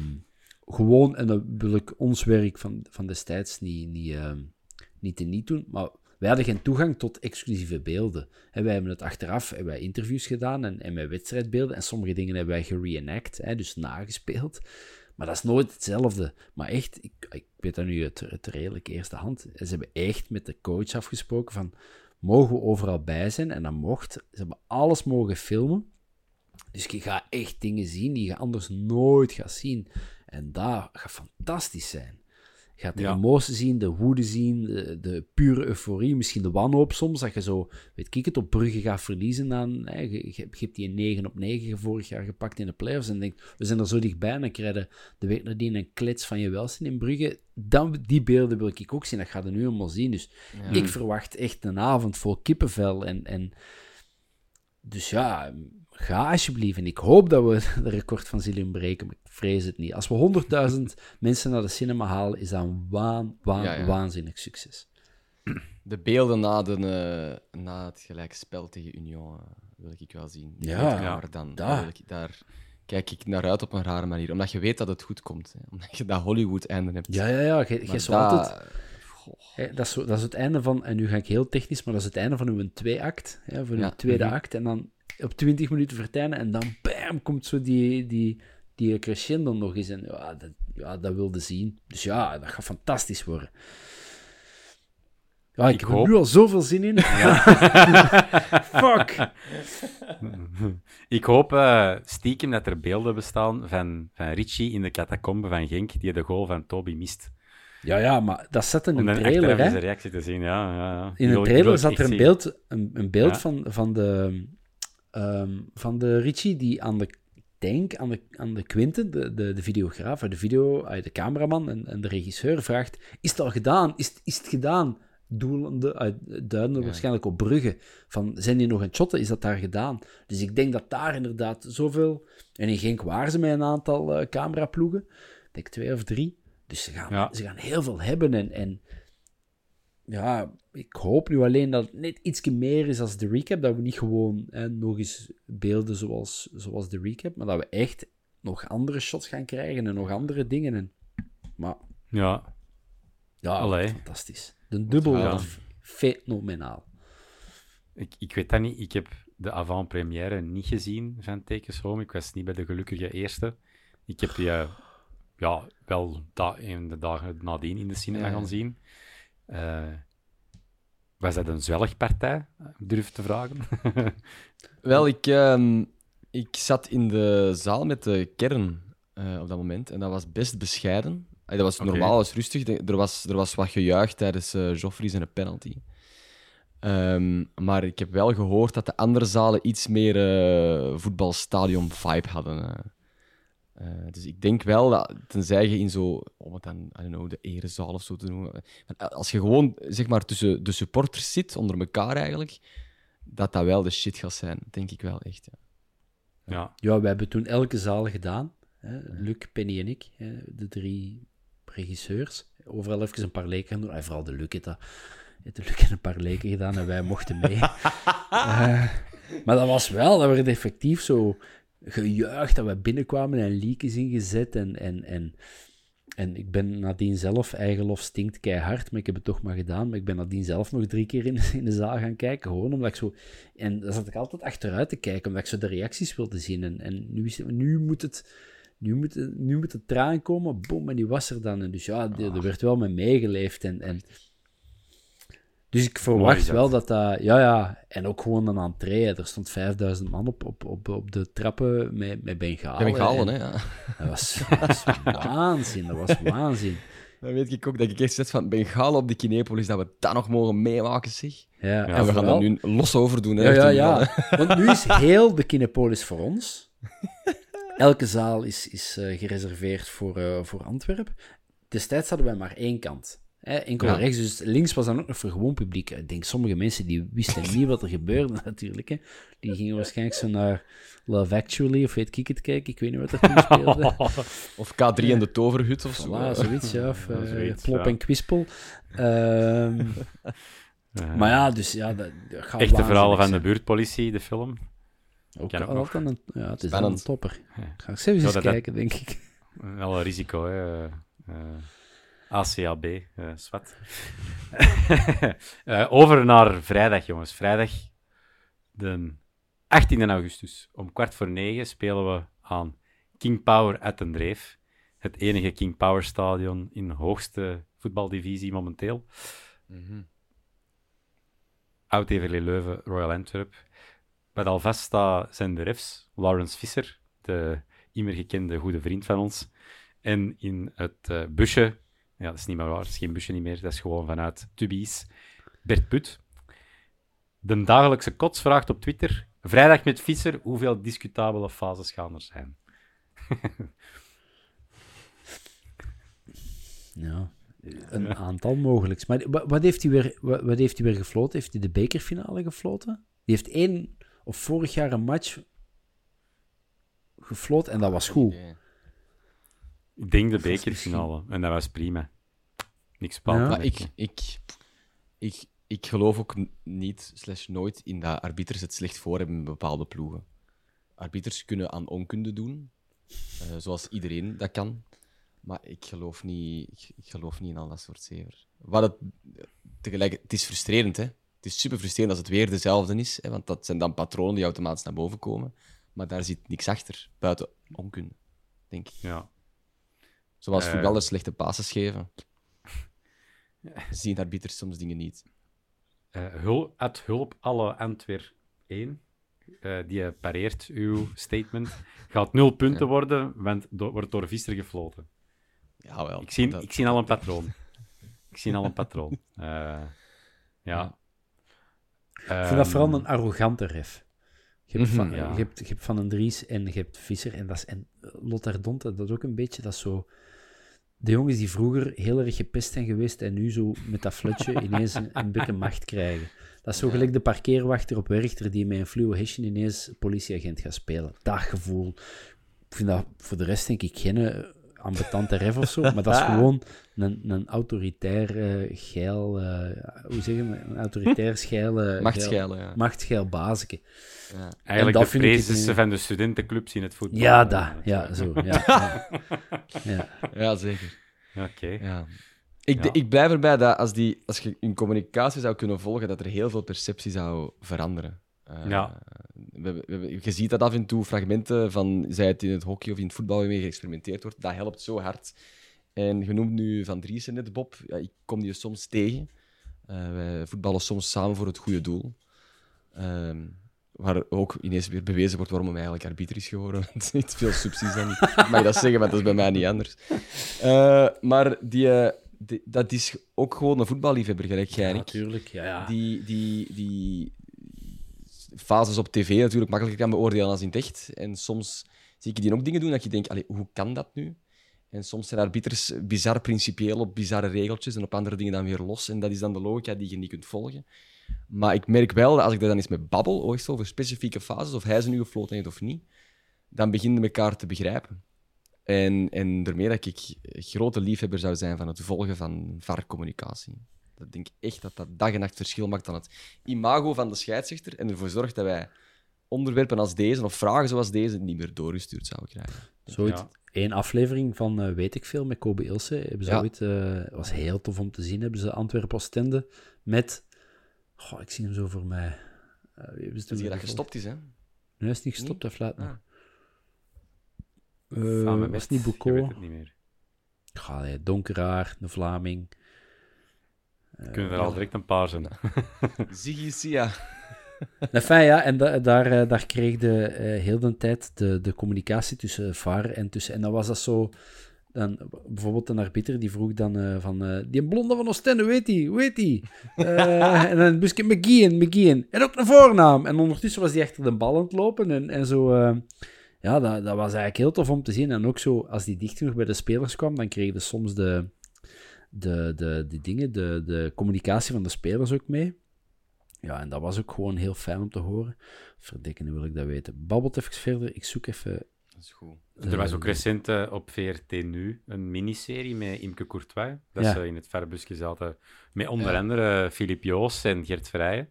gewoon, en dat wil ik ons werk van, van destijds niet, niet, ehm, niet te niet doen, maar wij hadden geen toegang tot exclusieve beelden. En wij hebben het achteraf hebben wij interviews gedaan en, en met wedstrijdbeelden, en sommige dingen hebben wij gereenact, hè, dus nagespeeld. Maar dat is nooit hetzelfde. Maar echt, ik, ik weet dat nu uit redelijk eerste hand. Ze hebben echt met de coach afgesproken van, mogen we overal bij zijn? En dat mocht. Ze hebben alles mogen filmen. Dus je gaat echt dingen zien die je anders nooit gaat zien. En dat gaat fantastisch zijn. Gaat de Ja. emotie zien, de woede zien, de, de pure euforie, misschien de wanhoop soms, dat je zo, weet ik het, op Brugge gaat verliezen dan, hè, je, je hebt die een 9 op 9 vorig jaar gepakt in de playoffs en denkt, we zijn er zo dichtbij en dan krijg je de week nadien een klets van je welzijn in Brugge. Dan, die beelden wil ik ook zien, dat gaat er nu allemaal zien. Dus ik verwacht echt een avond vol kippenvel en... en dus ja, ga alsjeblieft. En ik hoop dat we de record van Zillion breken, maar ik vrees het niet. Als we 100.000 mensen naar de cinema halen, is dat een waan, waan, Ja, ja. waanzinnig succes. De beelden na, de, eh, na het gelijkspel tegen Union eh, wil ik wel zien. Die Ja, ja, dan. daar. Daar, wil ik, daar kijk ik naar uit op een rare manier. Omdat je weet dat het goed komt. Hè. Omdat je dat Hollywood-einde hebt. Ja, ja, ja. Je, je Maar zou altijd... dat- dat, is dat is het einde van, en nu ga ik heel technisch, maar dat is het einde van uw twee-act, hè, van uw Ja. tweede Mhm. act, en dan op 20 minuten vertijnen, en dan bam, komt zo die, die, die crescendo nog eens, en ja, dat, ja, dat wilde zien. Dus ja, dat gaat fantastisch worden. Ja, ik, Ik heb hoop- er nu al zoveel zin in. Fuck! Ik hoop eh, stiekem dat er beelden bestaan van, van Richie in de catacombe van Genk, die de goal van Toby mist. Ja, ja, maar dat zat in Om een trailer, hè. reactie te zien, ja. ja, ja. In een trailer zat er een zien. beeld, een, een beeld van, van, de, ehm, van de Richie die aan de tank, aan de, aan de Quinte, de, de, de videograaf, de, video, de cameraman en, en de regisseur vraagt: Is het al gedaan? Is, het- is het gedaan? Doelende, uh, duidende waarschijnlijk op bruggen. Van, zijn die nog aan het shotten? Is dat daar gedaan? Dus ik denk dat daar inderdaad zoveel... En in Genk waren ze met een aantal eh, cameraploegen. Ik denk twee of drie. Dus ze gaan, Ja. ze gaan heel veel hebben. En, en ja, ik hoop nu alleen dat het net iets meer is als de recap. Dat we niet gewoon hè, nog eens beelden zoals, zoals de recap, maar dat we echt nog andere shots gaan krijgen en nog andere dingen. En, maar Ja, ja, Allee. fantastisch. De dubbel Ja. fenomenaal. ik, ik weet dat niet. Ik heb de avant-première niet gezien van Home. Ik was niet bij de gelukkige eerste. Ik heb die eh, ja, wel da in de dagen nadien in de cinema Ja. gaan zien. Eh, was dat een zwelgpartij? Durf te vragen. Wel, ik, ehm, ik zat in de zaal met de kern eh, op dat moment en dat was best bescheiden. Dat was Oké. normaal, dat was rustig. Er was, er was wat gejuich tijdens eh Joffrey's en een penalty. Ehm, maar ik heb wel gehoord dat de andere zalen iets meer voetbalstadion-vibe hadden. Eh. Eh, dus ik denk wel dat, tenzij je in zo, oh, wat dan, I don't know, de erezaal of zo te noemen. Maar Als je gewoon, zeg maar, tussen de supporters zit, onder elkaar eigenlijk, dat dat wel de shit gaat zijn. Denk ik wel echt. Ja. ja. Ja, we hebben toen elke zaal gedaan. Hè? Luc, Penny en ik, hè? de drie regisseurs. Overal even een paar leken gaan doen. Ah, vooral de Luc heeft dat. heeft de Luc heeft een paar leken gedaan en wij mochten mee. Eh, maar dat was wel, dat werd effectief zo gejuicht dat we binnenkwamen en leakjes ingezet. En, en, en, en ik ben nadien zelf, eigenlof stinkt keihard, maar ik heb het toch maar gedaan. Maar ik ben nadien zelf nog drie keer in, in de zaal gaan kijken, gewoon omdat ik zo... En daar zat ik altijd achteruit te kijken, omdat ik zo de reacties wilde zien. En, en nu, is, nu moet het... Nu moet, het- nu moet het traan komen, boom, en die was er dan. En dus ja, er werd wel mee meegeleefd. En, en... Dus ik verwacht wel dat dat... Ja, ja. En ook gewoon een entree. Er stond 5000 man op, op, op, op de trappen met, met bengalen. Heb ik gehaald, En hè? Ja. Dat was, dat was waanzin. Dat was waanzin. Dan weet ik ook dat ik echt zet van Bengalen op de Kinepolis, dat we dat nog mogen meemaken, zeg. Ja, En we gaan dat nu los over doen. Hè, Ja, ja, ja. Want nu is heel de Kinepolis voor ons. Elke zaal is, is eh, gereserveerd voor, eh, voor Antwerpen. Destijds hadden wij maar één kant. Hè, enkel Ja. rechts, dus links was dan ook nog voor gewoon publiek. Ik denk, sommige mensen die wisten niet wat er gebeurde natuurlijk. Hè. Die gingen waarschijnlijk zo naar Love Actually of weet ik het kijken. Ik weet niet wat er toen speelde. Of K3 en de Toverhut of zo. Voilà, zoiets, ja. Of Ja, eh, zoiets, Plop ja. en Kwispel. Ehm, Eh, maar ja, dus ja, dat, dat gaat Echte verhalen van de buurtpolitie, de film. Ook Ken ook al- nog. altijd een, ja, het is wel een topper. Ja. Ga ik zelfs eens dat- dat- kijken, denk ik. Wel een risico, hè. eh, eh, ACAB, eh zwart. Eh, over naar vrijdag, jongens. Vrijdag, de 18 augustus. Om kwart voor negen spelen we aan King Power at den Dreef. Het enige King Power stadion in de hoogste voetbaldivisie momenteel. Mhm. Oud Everlee Leuven, Royal Antwerp. Wat al vast staat zijn de refs. Lawrence Visser, de immer gekende goede vriend van ons. En in het eh, busje, ja, dat is niet meer waar, dat is geen busje niet meer, dat is gewoon vanuit Tubies, Bert Put. De dagelijkse kots vraagt op Twitter, vrijdag met Visser, hoeveel discutabele fases gaan er zijn? Ja, een aantal mogelijks. Maar wa- wat heeft, hij weer, wa- wat heeft hij weer gefloten? Heeft hij de bekerfinale gefloten? Die heeft één of vorig jaar een match gefloten en dat was goed. Ik denk de bekerfinale, en dat was prima. Niks Ja. Maar ik, ik, ik, ik geloof ook niet, slash nooit, in dat arbiters het slecht voor hebben in bepaalde ploegen. Arbiters kunnen aan onkunde doen, eh, zoals iedereen dat kan. Maar ik geloof niet, ik, ik geloof niet in al dat soort zever. Wat het, tegelijk, het is frustrerend, hè. Het is super frustrerend als het weer dezelfde is, hè, want dat zijn dan patronen die automatisch naar boven komen. Maar daar zit niks achter, buiten onkunde, denk ik. Ja. Zoals Eh. voetballers slechte passes geven. Zien arbiters soms dingen niet. Eh, hul, at hulp alle Antwer 1, eh, die pareert uw statement, gaat nul punten worden, want do- wordt door Visser gefloten. Ja, wel. Ik zie, dat- ik zie al een patroon. Ik zie al een patroon. Eh, ja. Ik vind dat vooral een arrogante ref. Je hebt, van, Mhm, ja. je, hebt, je hebt Van den Dries en je hebt Visser. En, dat is, en Lothar dat is ook een beetje dat zo... De jongens die vroeger heel erg gepest zijn geweest en nu zo met dat flutje ineens een, een beetje macht krijgen. Dat is zo gelijk de parkeerwachter op Werchter die met een fluo hesje ineens politieagent gaat spelen. Dat gevoel. Ik vind dat voor de rest denk ik geen eh, ambetante ref of zo, maar dat is gewoon een, een autoritair eh, geil... eh, hoe zeg je? Een autoritair geil... eh, geil- Machtschijlen, ja. Machtsgeil bazeke. ja. En Eigenlijk dat de vind ik het prezes van de studentenclubs in het voetbal. Ja, dat. Ja, zo. Ja, ja. ja. Ja, zeker. Oké. Ja. Ik, Ja. ik blijf erbij dat als, die, als je in communicatie zou kunnen volgen, dat er heel veel perceptie zou veranderen. Eh, Ja. we, we, je ziet dat af en toe, fragmenten van, zij het in het hockey of in het voetbal waarmee geëxperimenteerd wordt, dat helpt zo hard. En je noemt nu Van Driessen net, Bob. Ja, ik kom die soms tegen. Eh, wij voetballen soms samen voor het goede doel. Ehm, waar ook ineens weer bewezen wordt waarom hij eigenlijk arbiter is geworden. Het is niet veel subsidies dan mag dat zeggen, maar dat is bij mij niet anders. Eh, maar die, die- dat is ook gewoon een voetballiefhebber, gelijk ik. natuurlijk. Ja, ja. Die, die, die fases op tv natuurlijk makkelijker kan beoordelen als in het echt. En soms zie ik die ook dingen doen dat je denkt, hoe kan dat nu? En soms zijn arbiters bizar principieel op bizarre regeltjes en op andere dingen dan weer los. En dat is dan de logica die je niet kunt volgen. Maar ik merk wel dat als ik daar dan eens mee babbel, ooit over specifieke fases, of hij ze nu gefloten heeft of niet, dan beginnen we elkaar te begrijpen. En, en daarmee dat ik grote liefhebber zou zijn van het volgen van VAR-communicatie. Dat denk ik echt dat dat dag en nacht verschil maakt aan het imago van de scheidsrechter en ervoor zorgt dat wij onderwerpen als deze of vragen zoals deze niet meer doorgestuurd zouden krijgen. Zo ooit Ja. één aflevering van eh, Weet ik Veel met Kobe Ilse. Hebben ze Ja. ooit, eh, was heel tof om te zien. Hebben ze Antwerpen Oostende met... Goh, ik zie hem zo voor mij. Wie hebben ze dat gestopt is, hè? Nee, hij is niet gestopt, hij fluit nog. Ah. Samen was met- het niet Je weet Boucault? het niet meer. Nee, Donkeraar, de Vlaming. Kunnen er al direct een paar zijn. Ziggy Sia. Enfin, ja, en da- daar, eh, daar kreeg de, eh, heel de tijd de, de communicatie tussen VAR en tussen... En dan was dat zo... Dan, bijvoorbeeld een arbiter die vroeg dan eh, van... eh, die blonde van Oostende, die? Hoe heet die? Eh, en dan Buske McGeehan, McGeehan. En ook een voornaam. En ondertussen was hij achter de bal aan het lopen. En, en zo... eh, ja, dat, dat was eigenlijk heel tof om te zien. En ook zo, als die dicht genoeg bij de spelers kwam, dan kreeg je soms de, de, de, de dingen, de, de communicatie van de spelers ook mee. Ja, en dat was ook gewoon heel fijn om te horen. Verdikken, nu wil ik dat weten. Babbelt even verder. Ik zoek even... Dat is goed. Er was ook eh, recent eh, op VRT Nu een miniserie met Imke Courtois. Dat Ja. ze in het verbusje zaten. Met onder andere Filip Joos en Gert Vrijen.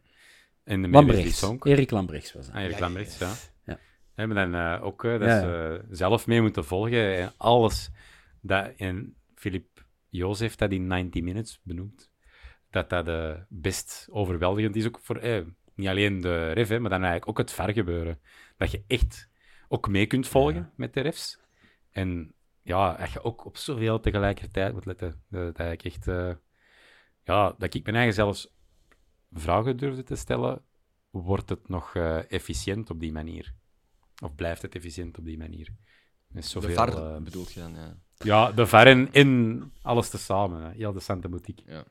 En de Lambrechts. Erik Lambrechts was dat. Ah, Erik Ja, Lambrechts, ja. Ja. We hebben dan eh, ook eh, dat Ja. ze zelf mee moeten volgen. En alles dat... En Filip Joos heeft dat in 90 Minutes benoemd. Dat dat eh, best overweldigend is. Ook voor eh, niet alleen de ref, hè, maar dan eigenlijk ook het vergebeuren. Dat je echt ook mee kunt volgen met de refs. En ja, dat je ook op zoveel tegelijkertijd moet letten. Dat, dat ik echt... eh, ja, dat ik mijn eigen zelfs vragen durfde te stellen. Wordt het nog eh, efficiënt op die manier? Of blijft het efficiënt op die manier? Met De zoveel, VAR eh, bedoelt je dan, ja. Ja, de VAR en, en alles tezamen. hè. Heel de Santa Boutique.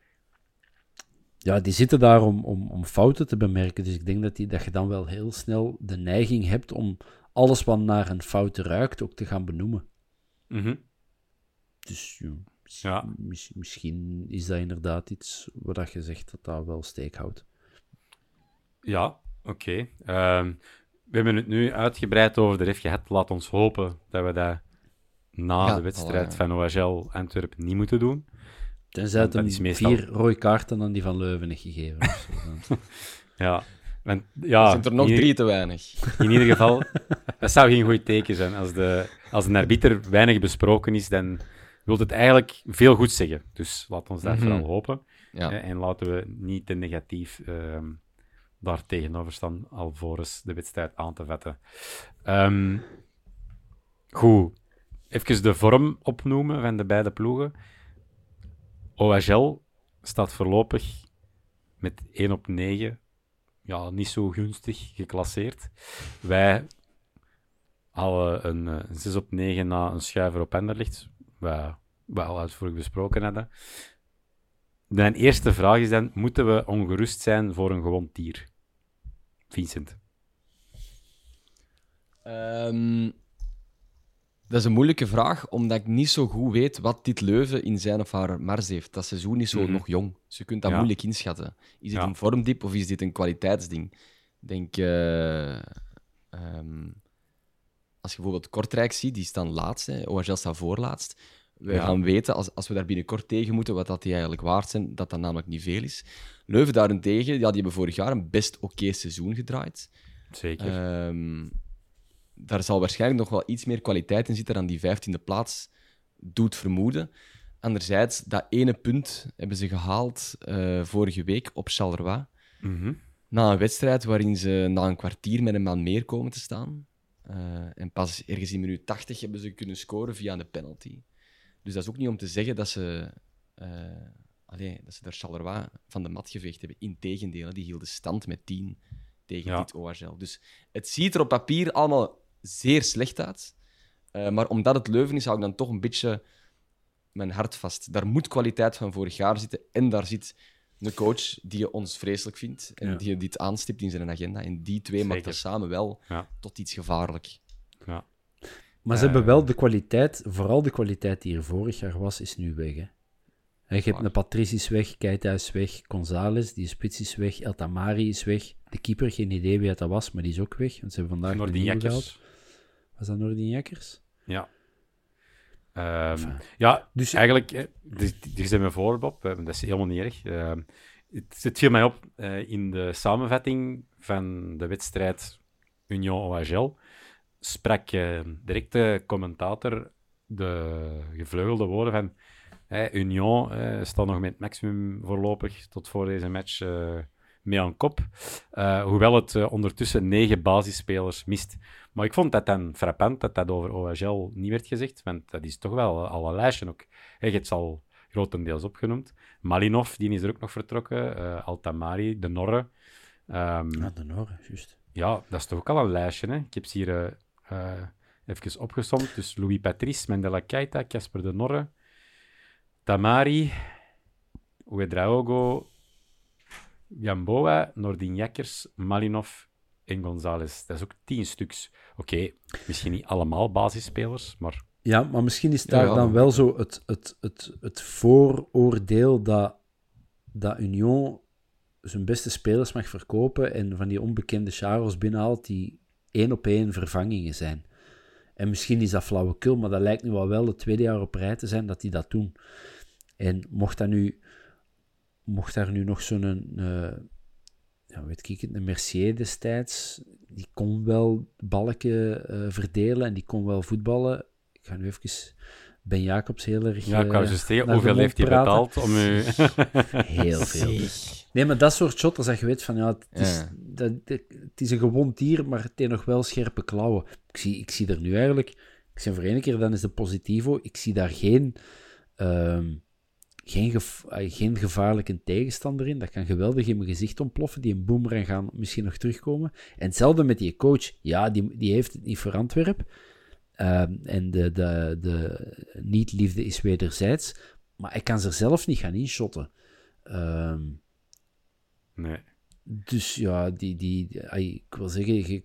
Ja, die zitten daar om, om, om fouten te bemerken. Dus ik denk dat, die, dat je dan wel heel snel de neiging hebt om alles wat naar een fout ruikt ook te gaan benoemen. Mhm. Dus ja, mis- Ja. mis- misschien is dat inderdaad iets waar dat je zegt dat dat wel steek houdt. Ja, oké. Ehm, we hebben het nu uitgebreid over de ref gehad. Laat ons hopen dat we dat na Ja, de wedstrijd van OHL Antwerpen niet moeten doen. Tenzij het hem meestal- vier rode kaarten aan die van Leuven heeft gegeven. of zo. Dan- Ja, want, ja zijn er nog in, drie te weinig. In ieder geval, dat zou geen goed teken zijn. Als, de, als een arbiter weinig besproken is, dan wil het eigenlijk veel goed zeggen. Dus laat ons dat Mhm. vooral hopen. Ja. En laten we niet te negatief ehm, daar tegenover staan, alvorens de wedstrijd aan te vetten. Ehm, goed, even de vorm opnoemen van de beide ploegen. OHL staat voorlopig met 1 op 9 ja, niet zo gunstig geclasseerd. Wij halen een, eh, een 6 op 9 na een schuiver op Enderlicht, wat we al uitvoerig besproken hadden. Mijn eerste vraag is dan, moeten we ongerust zijn voor een gewond dier? Vincent. Ehm, dat is een moeilijke vraag, omdat ik niet zo goed weet wat dit Leuven in zijn of haar mars heeft. Dat seizoen is zo Mhm. nog jong, dus je kunt dat Ja. moeilijk inschatten. Is het Ja. een vormdiep of is dit een kwaliteitsding? Ik denk, eh, ehm, als je bijvoorbeeld Kortrijk ziet, die staan laatst, hè. OHL staat voorlaatst. We Ja. gaan weten, als, als we daar binnenkort tegen moeten, wat dat die eigenlijk waard zijn, dat dat namelijk niet veel is. Leuven daarentegen, ja, die hebben vorig jaar een best oké seizoen gedraaid. Zeker. Ehm, daar zal waarschijnlijk nog wel iets meer kwaliteit in zitten dan die vijftiende plaats doet vermoeden. Anderzijds, dat ene punt hebben ze gehaald eh, vorige week op Charleroi. Mhm. Na een wedstrijd waarin ze na een kwartier met een man meer komen te staan. Eh, en pas ergens in minuut 80 hebben ze kunnen scoren via een penalty. Dus dat is ook niet om te zeggen dat ze, allee, dat ze daar Charleroi van de mat geveegd hebben. Integendeel, die hielden stand met 10 tegen Ja. dit OHL. Dus het ziet er op papier allemaal zeer slecht uit. Eh, maar omdat het Leuven is, hou ik dan toch een beetje mijn hart vast. Daar moet kwaliteit van vorig jaar zitten. En daar zit een coach die je ons vreselijk vindt. En Ja. die dit aanstipt in zijn agenda. En die twee maakt Zeker. dat samen wel Ja. tot iets gevaarlijk. Ja. Maar ze Eh. hebben wel de kwaliteit, vooral de kwaliteit die er vorig jaar was, is nu weg. Hè? Je hebt een Patrice is weg, Keita is weg, González, die spits is weg, El Tamari is weg. De keeper, geen idee wie dat was, maar die is ook weg. Want ze hebben vandaag Nordin gehaald. Jakkers. Was dat Nordin Jakkers? Ja. Ehm, Enfin. ja, Dus- eigenlijk, eh, die, die zijn me voor, Bob. Eh, Dat is helemaal niet erg. Ehm, het, het viel mij op eh, in de samenvatting van de wedstrijd Union OHL. Sprak eh, direct de commentator de gevleugelde woorden van eh, Union staat nog met het maximum voorlopig tot voor deze match mee aan kop. Eh, hoewel het eh, ondertussen negen basisspelers mist. Maar ik vond dat dan frappant dat dat over OHL niet werd gezegd, want dat is toch wel al een lijstje ook. Hè, Je hebt al grotendeels opgenoemd. Malinov, die is er ook nog vertrokken. eh, Altamari, de Norre. Ah, de Noren, juist. ja, dat is toch ook al een lijstje. Hè? Ik heb ze hier Even opgesomd. Dus Louis Patrice, Mendela Keita, Casper de Norre, Tamari, Ouedraogo, Jamboa, Nordin Jakkers, Malinov en González. Dat is ook tien stuks. Oké, misschien niet allemaal basisspelers, maar... Ja, maar misschien is daar Ja, dan wel zo het, het, het, het vooroordeel dat, dat Union zijn beste spelers mag verkopen en van die onbekende Charles binnenhaalt die één op één vervangingen zijn. En misschien is dat flauwekul, maar dat lijkt nu wel wel het tweede jaar op rij te zijn dat die dat doen. En mocht dat nu, mocht daar nu nog zo'n, eh ja, weet ik het, een Mercier destijds, die kon wel balken eh, verdelen en die kon wel voetballen. Ik ga nu even Ben Jacobs heel erg Ja, ik wou juist zeggen, hoeveel heeft hij praten. betaald om u... Heel veel. Nee, maar dat soort shotters dat je weet van, ja, het is, Ja. dat, dat- het is een gewond dier, maar het heeft nog wel scherpe klauwen. Ik zie, ik zie er nu eigenlijk, ik zeg voor één keer, dan is de positivo, ik zie daar geen, ehm, geen, eh, geen gevaarlijke tegenstander in. Dat kan geweldig in mijn gezicht ontploffen, die een boomerang gaan misschien nog terugkomen. En hetzelfde met die coach, ja, die, die heeft het niet voor Antwerp. Ehm, en de, de, de niet-liefde is wederzijds, maar hij kan ze zelf niet gaan inshotten. Ehm Nee. dus ja, die, die, ik wil zeggen,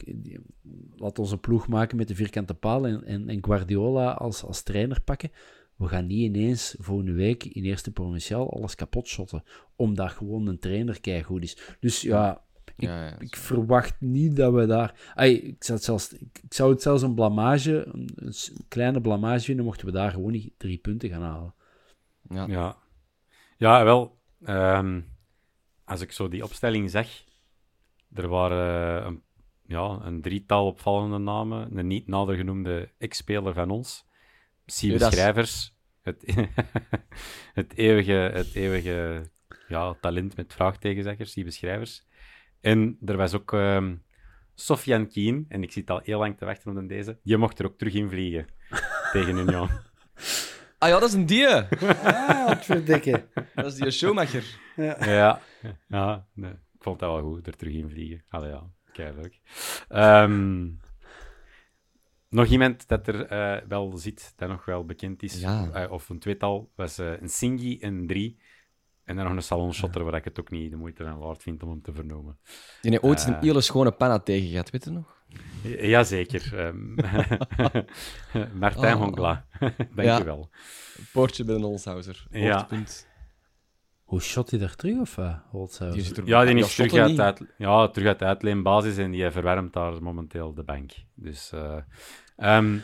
laat ons een ploeg maken met de vierkante paal en, en, en Guardiola als, als trainer pakken. We gaan niet ineens volgende week in eerste provinciaal alles kapot shotten, omdat gewoon een trainer keigoed is. Dus ja, ik, Ja, ja. ik verwacht niet dat we daar... Ik, zou het zelfs, ik, ik zou het zelfs een blamage, een, kleine blamage vinden, mochten we daar gewoon niet drie punten gaan halen. Ja. Ja, ja wel. ehm, als ik zo die opstelling zeg, er waren eh, een, ja, een drietal opvallende namen. Een niet nader genoemde ex-speler van ons, Siebe Judas. Schrijvers. Het, het eeuwige, het eeuwige ja, talent met vraagtekenzeggers, Siebe Schrijvers. En er was ook ehm Sofian Kien, en ik zit al heel lang te wachten op deze. Die mocht er ook terug in vliegen tegen Union. Ah ja, dat is een die. Ah, wat verdikken. Dat is die showmacher. Ja, ja nee, ik vond dat wel goed, er terug in vliegen. Allee, ja, kei leuk. Ehm, nog iemand dat er eh, wel zit, dat nog wel bekend is, Ja. eh, of een tweetal, was eh, een Singi en drie. En dan nog een salonshotter, waar ik het ook niet de moeite van waard vind om hem te vernomen. Die heeft ooit een hele schone panna tegen gehad, weet je nog? Ja- Jazeker. ehm Martijn Oh. Hongla, dankjewel. Poortje bij een Olshouser. Ja. Hoogtepunt. Hoe shot hij daar terug, of er- Ja, die Ja, is terug uit, ja, terug uit de uitleenbasis en die verwarmt daar momenteel de bank. Dus... eh, ehm,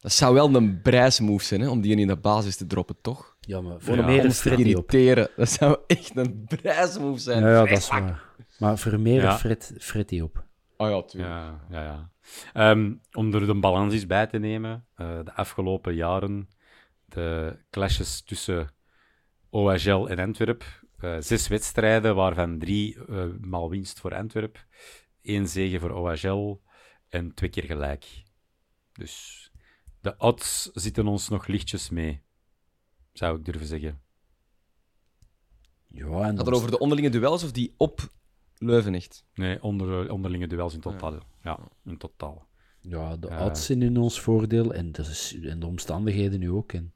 Dat zou wel een prijsmove zijn, hè, om die in de basis te droppen, toch? Ja, maar Voor voor te Freddy op. Dat zou echt een prijsmove zijn. Ja, ja, dat is waar. Maar Vermeer Ja. Fred, Freddy op. Oh ja, tuurlijk. Ja, ja, ja. Ehm, om er de balans eens bij te nemen, eh, de afgelopen jaren, de clashes tussen OHL en Antwerp, eh, zes wedstrijden, waarvan drie eh, maal winst voor Antwerp, één zege voor OHL en twee keer gelijk. Dus de odds zitten ons nog lichtjes mee, zou ik durven zeggen. Ja, en Gaat het over de onderlinge duels of die op Leuven echt? Nee, onder, onderlinge duels in totaal. Ja, in totaal. ja, de Eh. odds zijn in ons voordeel en de, en de omstandigheden nu ook. En,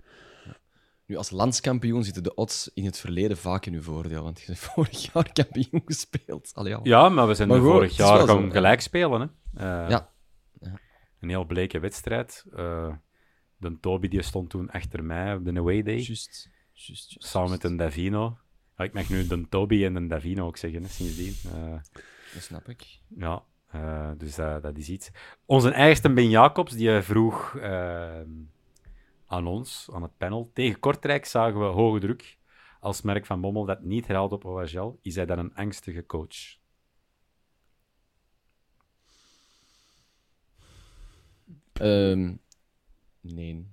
Nu, als landskampioen zitten de odds in het verleden vaak in uw voordeel, want je hebt vorig jaar kampioen gespeeld. Allee, ja. Ja, maar we zijn Maar goed, vorig jaar gelijk spelen. Hè. Eh, Ja. Een heel bleke wedstrijd. Eh, de Toby die stond toen achter mij op de away day. Juist, juist. samen met een Davino. Ja, ik mag nu de Toby en een Davino ook zeggen, hè, sindsdien. Eh, Dat snap ik. ja, eh, dus dat is iets. Onze eigenste Ben Jacobs, die vroeg aan ons, aan het panel, tegen Kortrijk zagen we hoge druk. Als merk van Bommel dat niet herhaalt op OHL, is hij dan een angstige coach? Ehm, nee.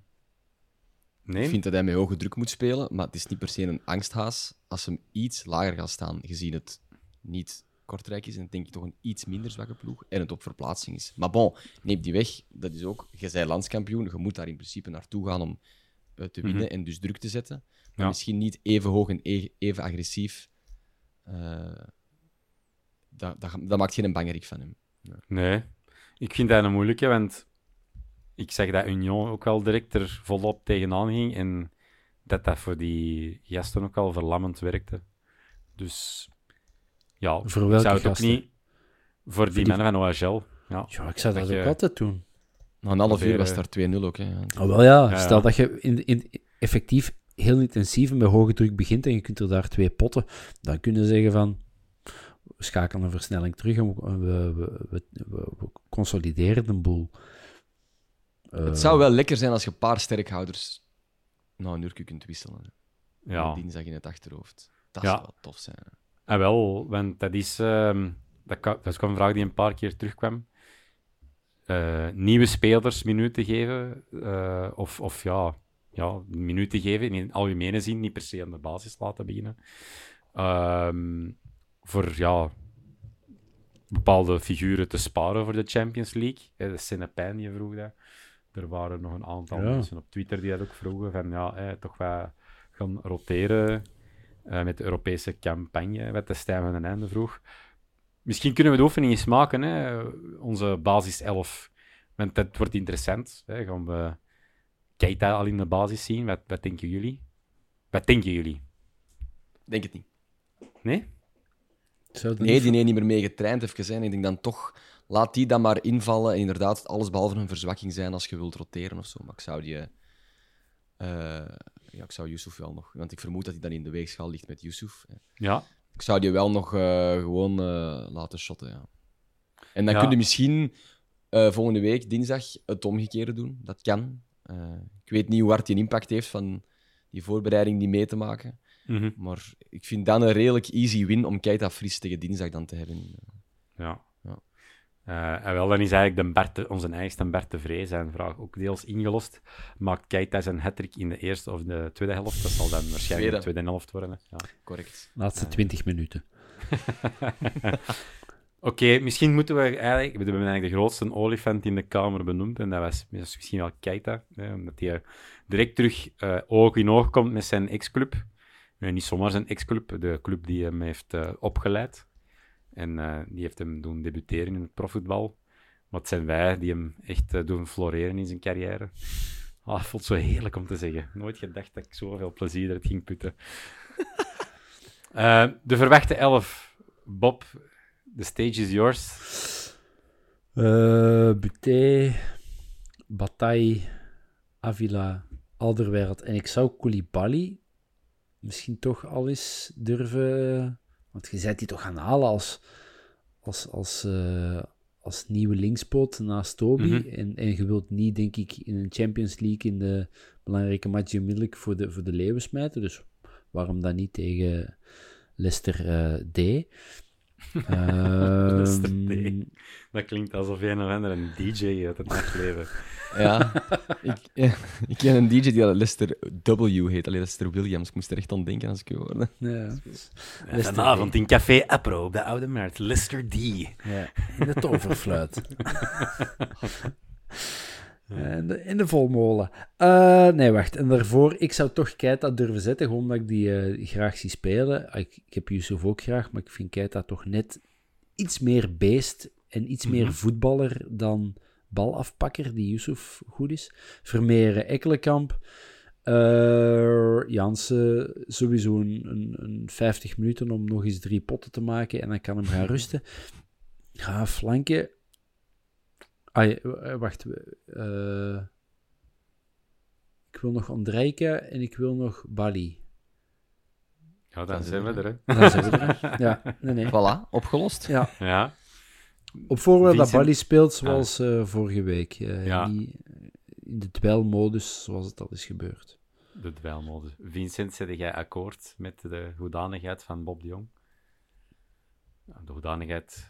Nee? Ik vind dat hij met hoge druk moet spelen, maar het is niet per se een angsthaas. Als hem iets lager gaat staan, gezien het niet Kortrijk is, en denk ik toch een iets minder zwakke ploeg en het op verplaatsing is. Maar bon, neem die weg. Dat is ook, je bent landskampioen, je moet daar in principe naartoe gaan om eh, te winnen en dus druk te zetten. Maar Ja. misschien niet even hoog en e- even agressief. Eh, dat, dat, dat maakt geen bangerik van hem. Nee, ik vind dat een moeilijke, want ik zeg dat Union ook wel direct er volop tegenaan ging. En dat dat voor die gasten ook al verlammend werkte. Dus ja, Voor ik welke zou het gasten? ook niet... Voor die, die- mannen van OHL. Ja. Ja, ik zou dat, Dat je- ook altijd doen. Na een half uur was het daar 2-0 ook. Hè. Oh, wel ja, Ja, stel ja. dat je in, in, effectief heel intensief en bij hoge druk begint en je kunt er daar twee potten, dan kun je zeggen van, we schakelen een versnelling terug en we, we, we, we, we- we consolideren de boel. Eh, Het zou wel lekker zijn als je een paar sterkhouders na een uur kunt wisselen. Ja. Dinsdag in het achterhoofd. Dat Ja. zou wel tof zijn. hè. En wel, want dat is, ehm, dat, kan, dat is ook een vraag die een paar keer terugkwam. Eh, nieuwe spelers minuten geven, eh, of, of ja, ja, minuten geven in algemene zin, niet per se aan de basis laten beginnen. Ehm, voor ja, bepaalde figuren te sparen voor de Champions League. Eh, De Senepijn die vroeg dat. Er waren nog een aantal Ja. mensen op Twitter die dat ook vroegen, van ja, toch wat gaan roteren eh, met de Europese campagne, wat de Stijn van den Einde vroeg. Misschien kunnen we de oefening eens maken, hè? onze basis 11. Want dat wordt interessant. Hè? Gaan we Keita al in de basis zien? Wat, wat denken jullie? Wat denken jullie? Denk het niet. Nee? Nee, niet- die heeft niet meer mee getraind even zijn. Ik denk dan toch, laat die dan maar invallen. En inderdaad, alles behalve een verzwakking zijn als je wilt roteren of zo. Maar ik zou die... eh, ja, ik zou Yusuf wel nog... Want ik vermoed dat hij dan in de weegschaal ligt met Yusuf. Ja. Ik zou die wel nog eh, gewoon eh, laten shotten, ja. En dan Ja. kun je misschien volgende week, dinsdag, het omgekeerde doen. Dat kan. Ik weet niet hoe hard die een impact heeft van die voorbereiding die mee te maken. Mhm. Maar ik vind dan een redelijk easy win om Keita fris tegen dinsdag dan te hebben. Ja. Eh, en wel, dan is eigenlijk de Bert, de- onze eigenste Bert de Vree zijn vraag ook deels ingelost. Maakt Keita zijn hat in de eerste of de tweede helft? Dat zal dan waarschijnlijk de Tweede. helft worden. Ja. Correct. Laatste 20 minuten. Oké, misschien moeten we eigenlijk... We hebben eigenlijk de grootste olifant in de kamer benoemd. En dat was, dat misschien wel Keita. Hè, omdat hij direct terug eh, oog in oog komt met zijn ex-club. Eh, niet zomaar zijn ex-club, de club die hem heeft eh, opgeleid. En eh, die heeft hem doen debuteren in het profvoetbal. Wat zijn wij die hem echt eh, doen floreren in zijn carrière. Ah, voelt zo heerlijk om te zeggen. Nooit gedacht dat ik zoveel plezier eruit ging putten. Eh, de verwachte elf. Bob, the stage is yours. Buté, Bataille, Avila, Alderweireld. En ik zou Koulibaly misschien toch al eens durven... Want je bent die toch gaan halen als, als, als, eh, als nieuwe linkspoot naast Toby. Mhm. en, en je wilt niet, denk ik, in een Champions League in de belangrijke match onmiddellijk voor de, voor de leeuwen smijten. Dus waarom dan niet tegen Leicester eh, D? D. Ehm, Dat klinkt alsof een of ander een DJ uit het nachtleven. Ja, ik, ja, ik ken een DJ die al Lester W heet. Alleen Lester Williams. Ik moest er echt aan denken als ik u hoorde. Ja. En vanavond in Café Apro op de Oude Markt. Lister D. ja, in de toverfluit. In de, in de volmolen. Eh, nee, wacht. En daarvoor, ik zou toch Keita durven zetten, gewoon omdat ik die eh, graag zie spelen. Ah, Ik, ik heb Yusuf ook graag, maar ik vind Keita toch net iets meer beest en iets meer voetballer dan balafpakker, die Yusuf goed is. Vermeeren, Ekkelenkamp. Eh Jansen, sowieso een, een, een 50 minuten om nog eens drie potten te maken en dan kan hem gaan rusten. Ja, flanken. Ah, eh, wacht. eh, ik wil nog Andrijke en ik wil nog Bali. Ja, dan zijn we er, hè. Dat zijn we er. Ja, nee, nee. Voilà, opgelost. Ja, Ja. op voorwaarde dat Bali speelt zoals eh, vorige week. Eh, Ja. Niet in de dwelmodus zoals het al is gebeurd. De dweilmodus. Vincent, zet jij akkoord met de hoedanigheid van Bob de Jong? Ja, De hoedanigheid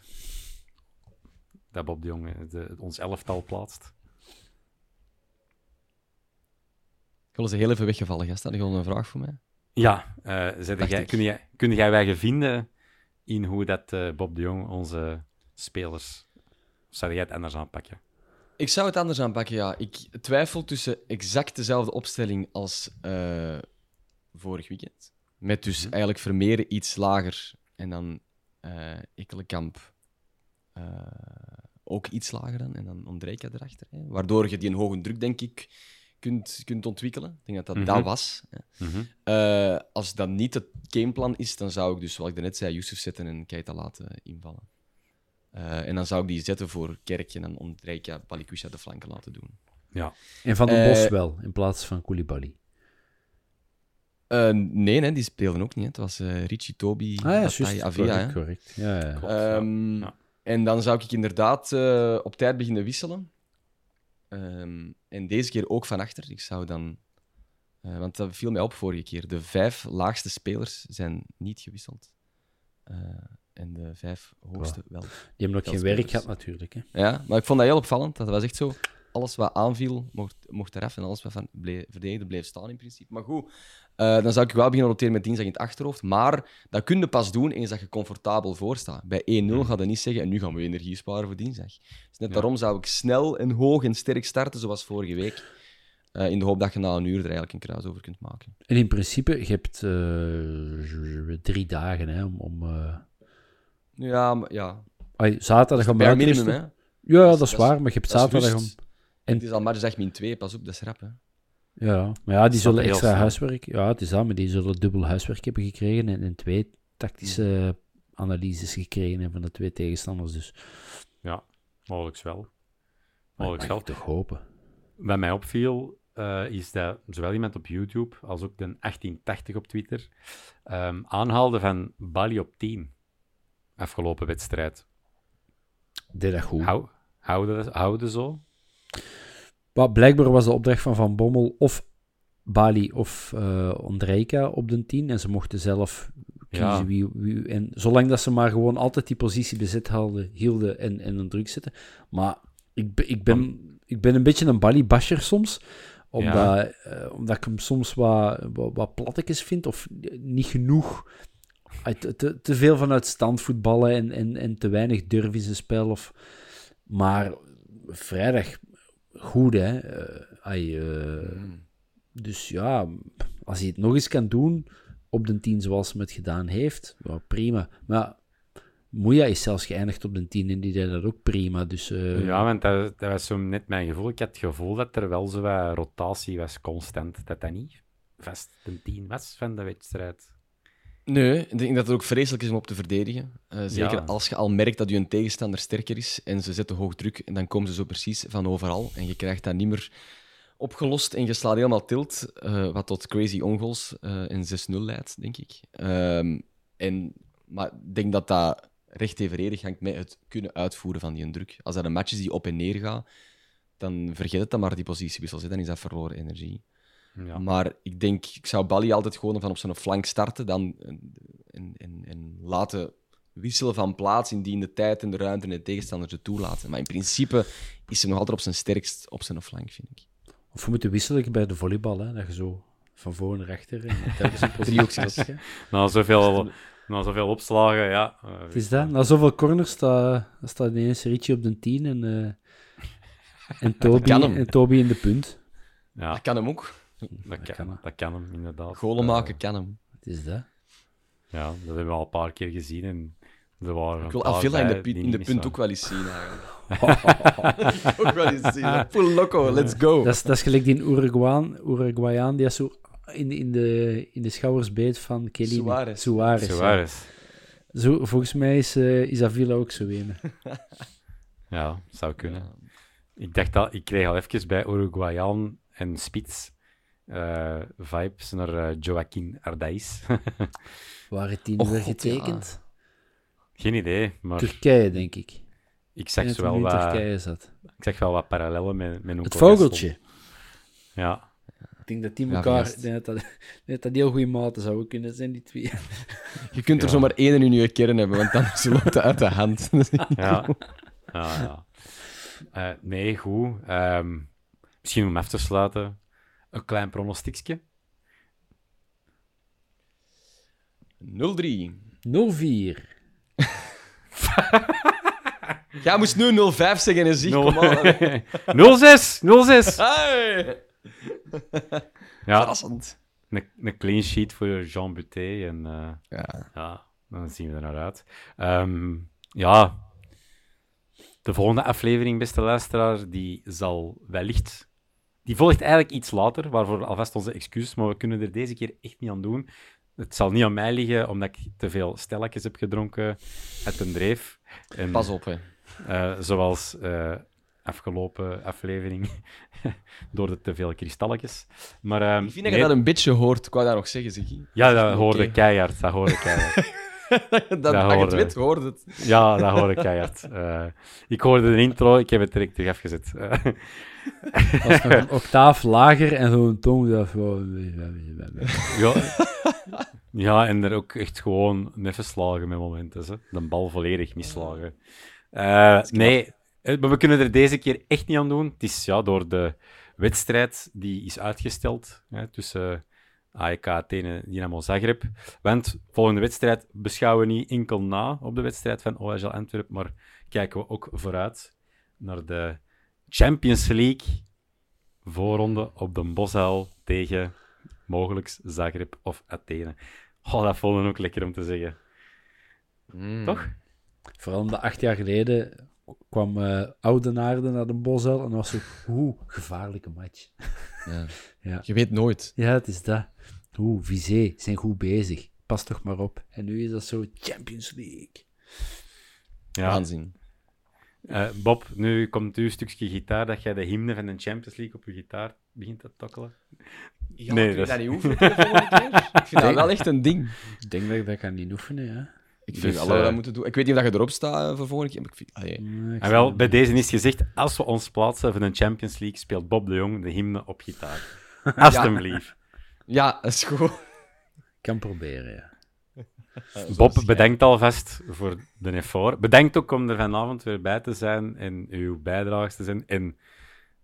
dat Bob de Jong eh, de, ons elftal plaatst. Ik wil eens heel even weggevallen, gast. Had je al een vraag voor mij? Ja, Dacht jij, kun, jij, kun jij wij vinden in hoe dat eh, Bob de Jong onze spelers... Zou jij het anders aanpakken? Ik zou het anders aanpakken, ja. Ik twijfel tussen exact dezelfde opstelling als vorig weekend. Met dus eigenlijk Vermeeren iets lager en dan Ekkelenkamp eh, ook iets lager dan. En dan Ondrejka erachter. Hè. Waardoor je die een hoge druk, denk ik, kunt, kunt ontwikkelen. Ik denk dat dat Mhm. dat was. Hè. Mhm. Eh, als dat niet het gameplan is, dan zou ik dus, zoals ik daarnet zei, Yusuf zetten en Keita laten invallen. Eh, en dan zou ik die zetten voor Kerk en dan Ondrejka Balikusha de flanken laten doen. Ja. En Van den Eh, Bos wel, in plaats van Koulibaly. Eh, nee, nee, die speelden ook niet. Hè. Het was Richie, Toby, Ah ja. Avia. correct. Ja, ja. Klopt, Ehm, ja. En dan zou ik inderdaad eh, op tijd beginnen wisselen. Ehm, en deze keer ook van achter. Ik zou dan... eh, want dat viel mij op vorige keer. De vijf laagste spelers zijn niet gewisseld. Eh, en de vijf hoogste wel. Die hebben nog geen werk gehad, natuurlijk. Hè. Ja, maar ik vond dat heel opvallend. Dat was echt zo... Alles wat aanviel, mocht, mocht eraf. En alles wat van bleef, verdedigde, bleef staan in principe. Maar goed, eh, dan zou ik wel beginnen roteren met dinsdag in het achterhoofd. Maar dat kun je pas doen eens dat je comfortabel voor staat. Bij 1-0 gaat je niet zeggen, en nu gaan we energie sparen voor dinsdag. Dus net Ja. daarom zou ik snel en hoog en sterk starten, zoals vorige week. Eh, in de hoop dat je na een uur er eigenlijk een kruis over kunt maken. En in principe, je hebt eh, drie dagen hè, om... om Ja, maar, ja. zaterdag te minimum, hè. Ja, Dat is- dat is dat waar, maar je hebt dat zaterdag om... En- Het is al matchdag min 2, pas op, dat is rap. Hè. Ja, maar ja, die Dat zullen extra snel. huiswerk... Ja, het is dat, maar die zullen dubbel huiswerk hebben gekregen en, en twee tactische analyses gekregen hebben van de twee tegenstanders. Dus ja, mogelijk wel. maar Mogelijk ik wel. toch hopen. Wat mij opviel, eh, is dat zowel iemand op YouTube als ook de 1880 op Twitter ehm, aanhaalde van Bali op 10. Afgelopen wedstrijd. Deed dat goed. Hou, houden, houden zo? Maar blijkbaar was de opdracht van Van Bommel of Bali of Ondrejka op de 10. En ze mochten zelf kiezen Ja. wie, wie... En zolang dat ze maar gewoon altijd die positie bezet hielden en, en een druk zetten. Maar ik, ben- ik, ben, ik ben een beetje een Bali-basher soms. Omdat, eh, omdat ik hem soms wat, wat, wat plattekes vind of niet genoeg... Te, te, te veel vanuit stand voetballen en, en, en te weinig durf in zijn spel. Of... Maar vrijdag goed, hè. Eh, ai, eh, Dus ja, als hij het nog eens kan doen op de 10 zoals hij het gedaan heeft, prima. Maar Moeja is zelfs geëindigd op de 10 en die deed dat ook prima. Dus eh, Ja, want dat, dat was zo net mijn gevoel. Ik had het gevoel dat er wel zo wat rotatie was, constant. Dat dat niet vast een 10 was van de wedstrijd. Nee, ik denk dat het ook vreselijk is om op te verdedigen. Eh, zeker Ja. als je al merkt dat je een tegenstander sterker is en ze zetten hoog druk en dan komen ze zo precies van overal en je krijgt dat niet meer opgelost en je slaat helemaal tilt, eh, wat tot crazy ongoals eh en 6-0 leidt, denk ik. Ehm, en, maar ik denk dat dat recht evenredig hangt met het kunnen uitvoeren van die druk. Als dat een match is die op en neer gaat, dan vergeet het dan maar die positiewissels. hè. Dan is dat verloren energie. Ja. Maar ik denk, ik zou Bali altijd gewoon van op zijn flank starten dan, en, en, en laten wisselen van plaats indien de tijd en de ruimte en de tegenstander het toelaten. Maar in principe is hij nog altijd op zijn sterkst op zijn flank, vind ik. Of we moeten wisselen bij de volleybal, hè, dat je zo van voor naar achter en telkens een positie. Na zoveel, na zoveel opslagen, ja. Het is dat. Na zoveel corners staat, staat ineens Richie op de 10 en, eh, en, Toby, en Toby in de punt. Ja, Dat kan hem ook. Dat kan dat kan hem, inderdaad. Golen Eh, maken kan hem. Het is dat. Ja, dat hebben we al een paar keer gezien. En er waren Ik wil een paar Avila in de, punt- in de ook wel eens zien. eigenlijk. ook wel eens zien. Full loco, let's go. Dat is, dat is gelijk die Uruguayaan die zo in, de- in, de, in de schouders beet van Kelly. Suarez. Suarez. Ja. is. Zo, volgens mij is, eh is Avila ook zo een. Ja, zou kunnen. Ik dacht dat ik kreeg al even bij Uruguayan en Spits eh, vibes naar eh, Joaquin Ardais. Waar het die Oh, nu weer getekend? Geen idee, maar Turkije, denk ik. ik Ik zag, wel wat, Turkije zat. ik zag wel wat parallellen met, met Het vogeltje. Gaston. Ja, Ik denk dat die Ja, elkaar... denk dat, dat, dat dat heel goede maten zouden kunnen zijn, die twee. Je kunt er Ja. zomaar één in je kern hebben, want dan loopt het uit de hand. ja. ja, ja. Eh, nee, goed. Ehm, misschien om af te sluiten, een klein pronostiekje. 0-3. 0-4. Jij moest nu 0-5 zeggen en zie, Nul- kom aan. 0-6! 0-6! Hey. Ja, Verrassend. een, een clean sheet voor Jean Buté. En eh, Ja. ja, dan zien we er naar uit. Ehm, ja, De volgende aflevering, beste luisteraar, die zal wellicht... Die volgt eigenlijk iets later, waarvoor alvast onze excuses, maar we kunnen er deze keer echt niet aan doen. Het zal niet aan mij liggen, omdat ik te veel stelletjes heb gedronken uit een dreef. En, Pas op, hè. eh, zoals eh, afgelopen aflevering, door de te veel kristalletjes. Maar, ehm, Ik vind dat je dat een beetje hoort. Ik wou dat nog zeggen, Ziggy. Ja, dat hoorde keihard. Dat hoorde keihard. dat, dat als je het hoorde. hoort het. Ja, dat hoorde keihard. Eh, ik hoorde de intro, ik heb het direct terug afgezet. Eh, Als nog een octaaf lager en zo'n toon dat gewoon... ja. ja, en er ook echt gewoon neffen slagen met momenten. Hè. De bal volledig misslagen. Eh, nee, eh, maar we kunnen er deze keer echt niet aan doen. Het is ja, door de wedstrijd die is uitgesteld hè, tussen AEK Athene en Dynamo Zagreb. Want volgende wedstrijd beschouwen we niet enkel na op de wedstrijd van OHL Antwerpen, maar kijken we ook vooruit naar de Champions League voorronde op de Bosuil tegen mogelijk Zagreb of Athene. Oh, dat vonden we ook lekker om te zeggen. Toch? Vooral omdat acht jaar geleden kwam eh Oudenaarde naar de Bosuil en dat was zo, oeh, gevaarlijke match. Ja. Ja. Je weet nooit. Ja, het is dat. Oeh, Vizé, zijn goed bezig. Pas toch maar op. En nu is dat zo Champions League. Ja. Waanzin. Eh, Bob, nu komt uw stukje gitaar dat jij de hymne van de Champions League op je gitaar begint te tokkelen. Ja, Nee, dat niet oefenen de keer? Ik vind dat wel echt een ding. Ik denk dat ik dat kan niet oefenen, ja. Ik Dus, vind wel dat eh, dat moeten doen. Ik weet niet of dat je erop staat eh, voor volgende keer, maar ik vind... Allee. Nee, ik En wel, bij deze is gezegd, als we ons plaatsen voor de Champions League, speelt Bob de Jong de hymne op gitaar. Alsjeblieft. Ja, dat is goed. Ik kan proberen, ja. Bob, bedankt alvast voor de effort. Bedankt ook om er vanavond weer bij te zijn en uw bijdrage te zijn. En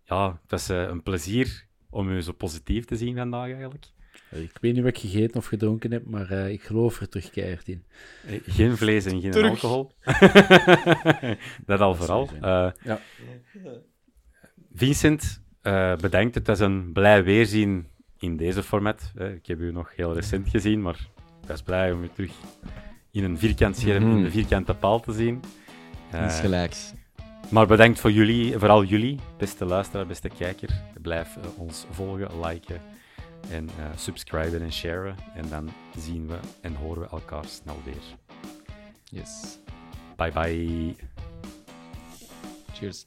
ja, het was eh, een plezier om u zo positief te zien vandaag eigenlijk. Ik weet niet wat ik gegeten of gedronken heb, maar eh, ik geloof er terug keihard in. Eh, Geen vlees en geen Terug. alcohol. dat al vooral. Eh, Ja. Vincent, eh, bedankt. Het was een blij weerzien in deze format. Eh, ik heb u nog heel recent gezien, maar ik was blij om u terug in een vierkant scherm, in Mhm. de vierkante paal te zien. Eh, Iets gelijks. maar bedankt voor jullie, vooral jullie, beste luisteraar, beste kijker. Blijf eh, ons volgen, liken en eh, subscriben en sharen. En dan zien we en horen we elkaar snel weer. Yes. Bye bye. Cheers.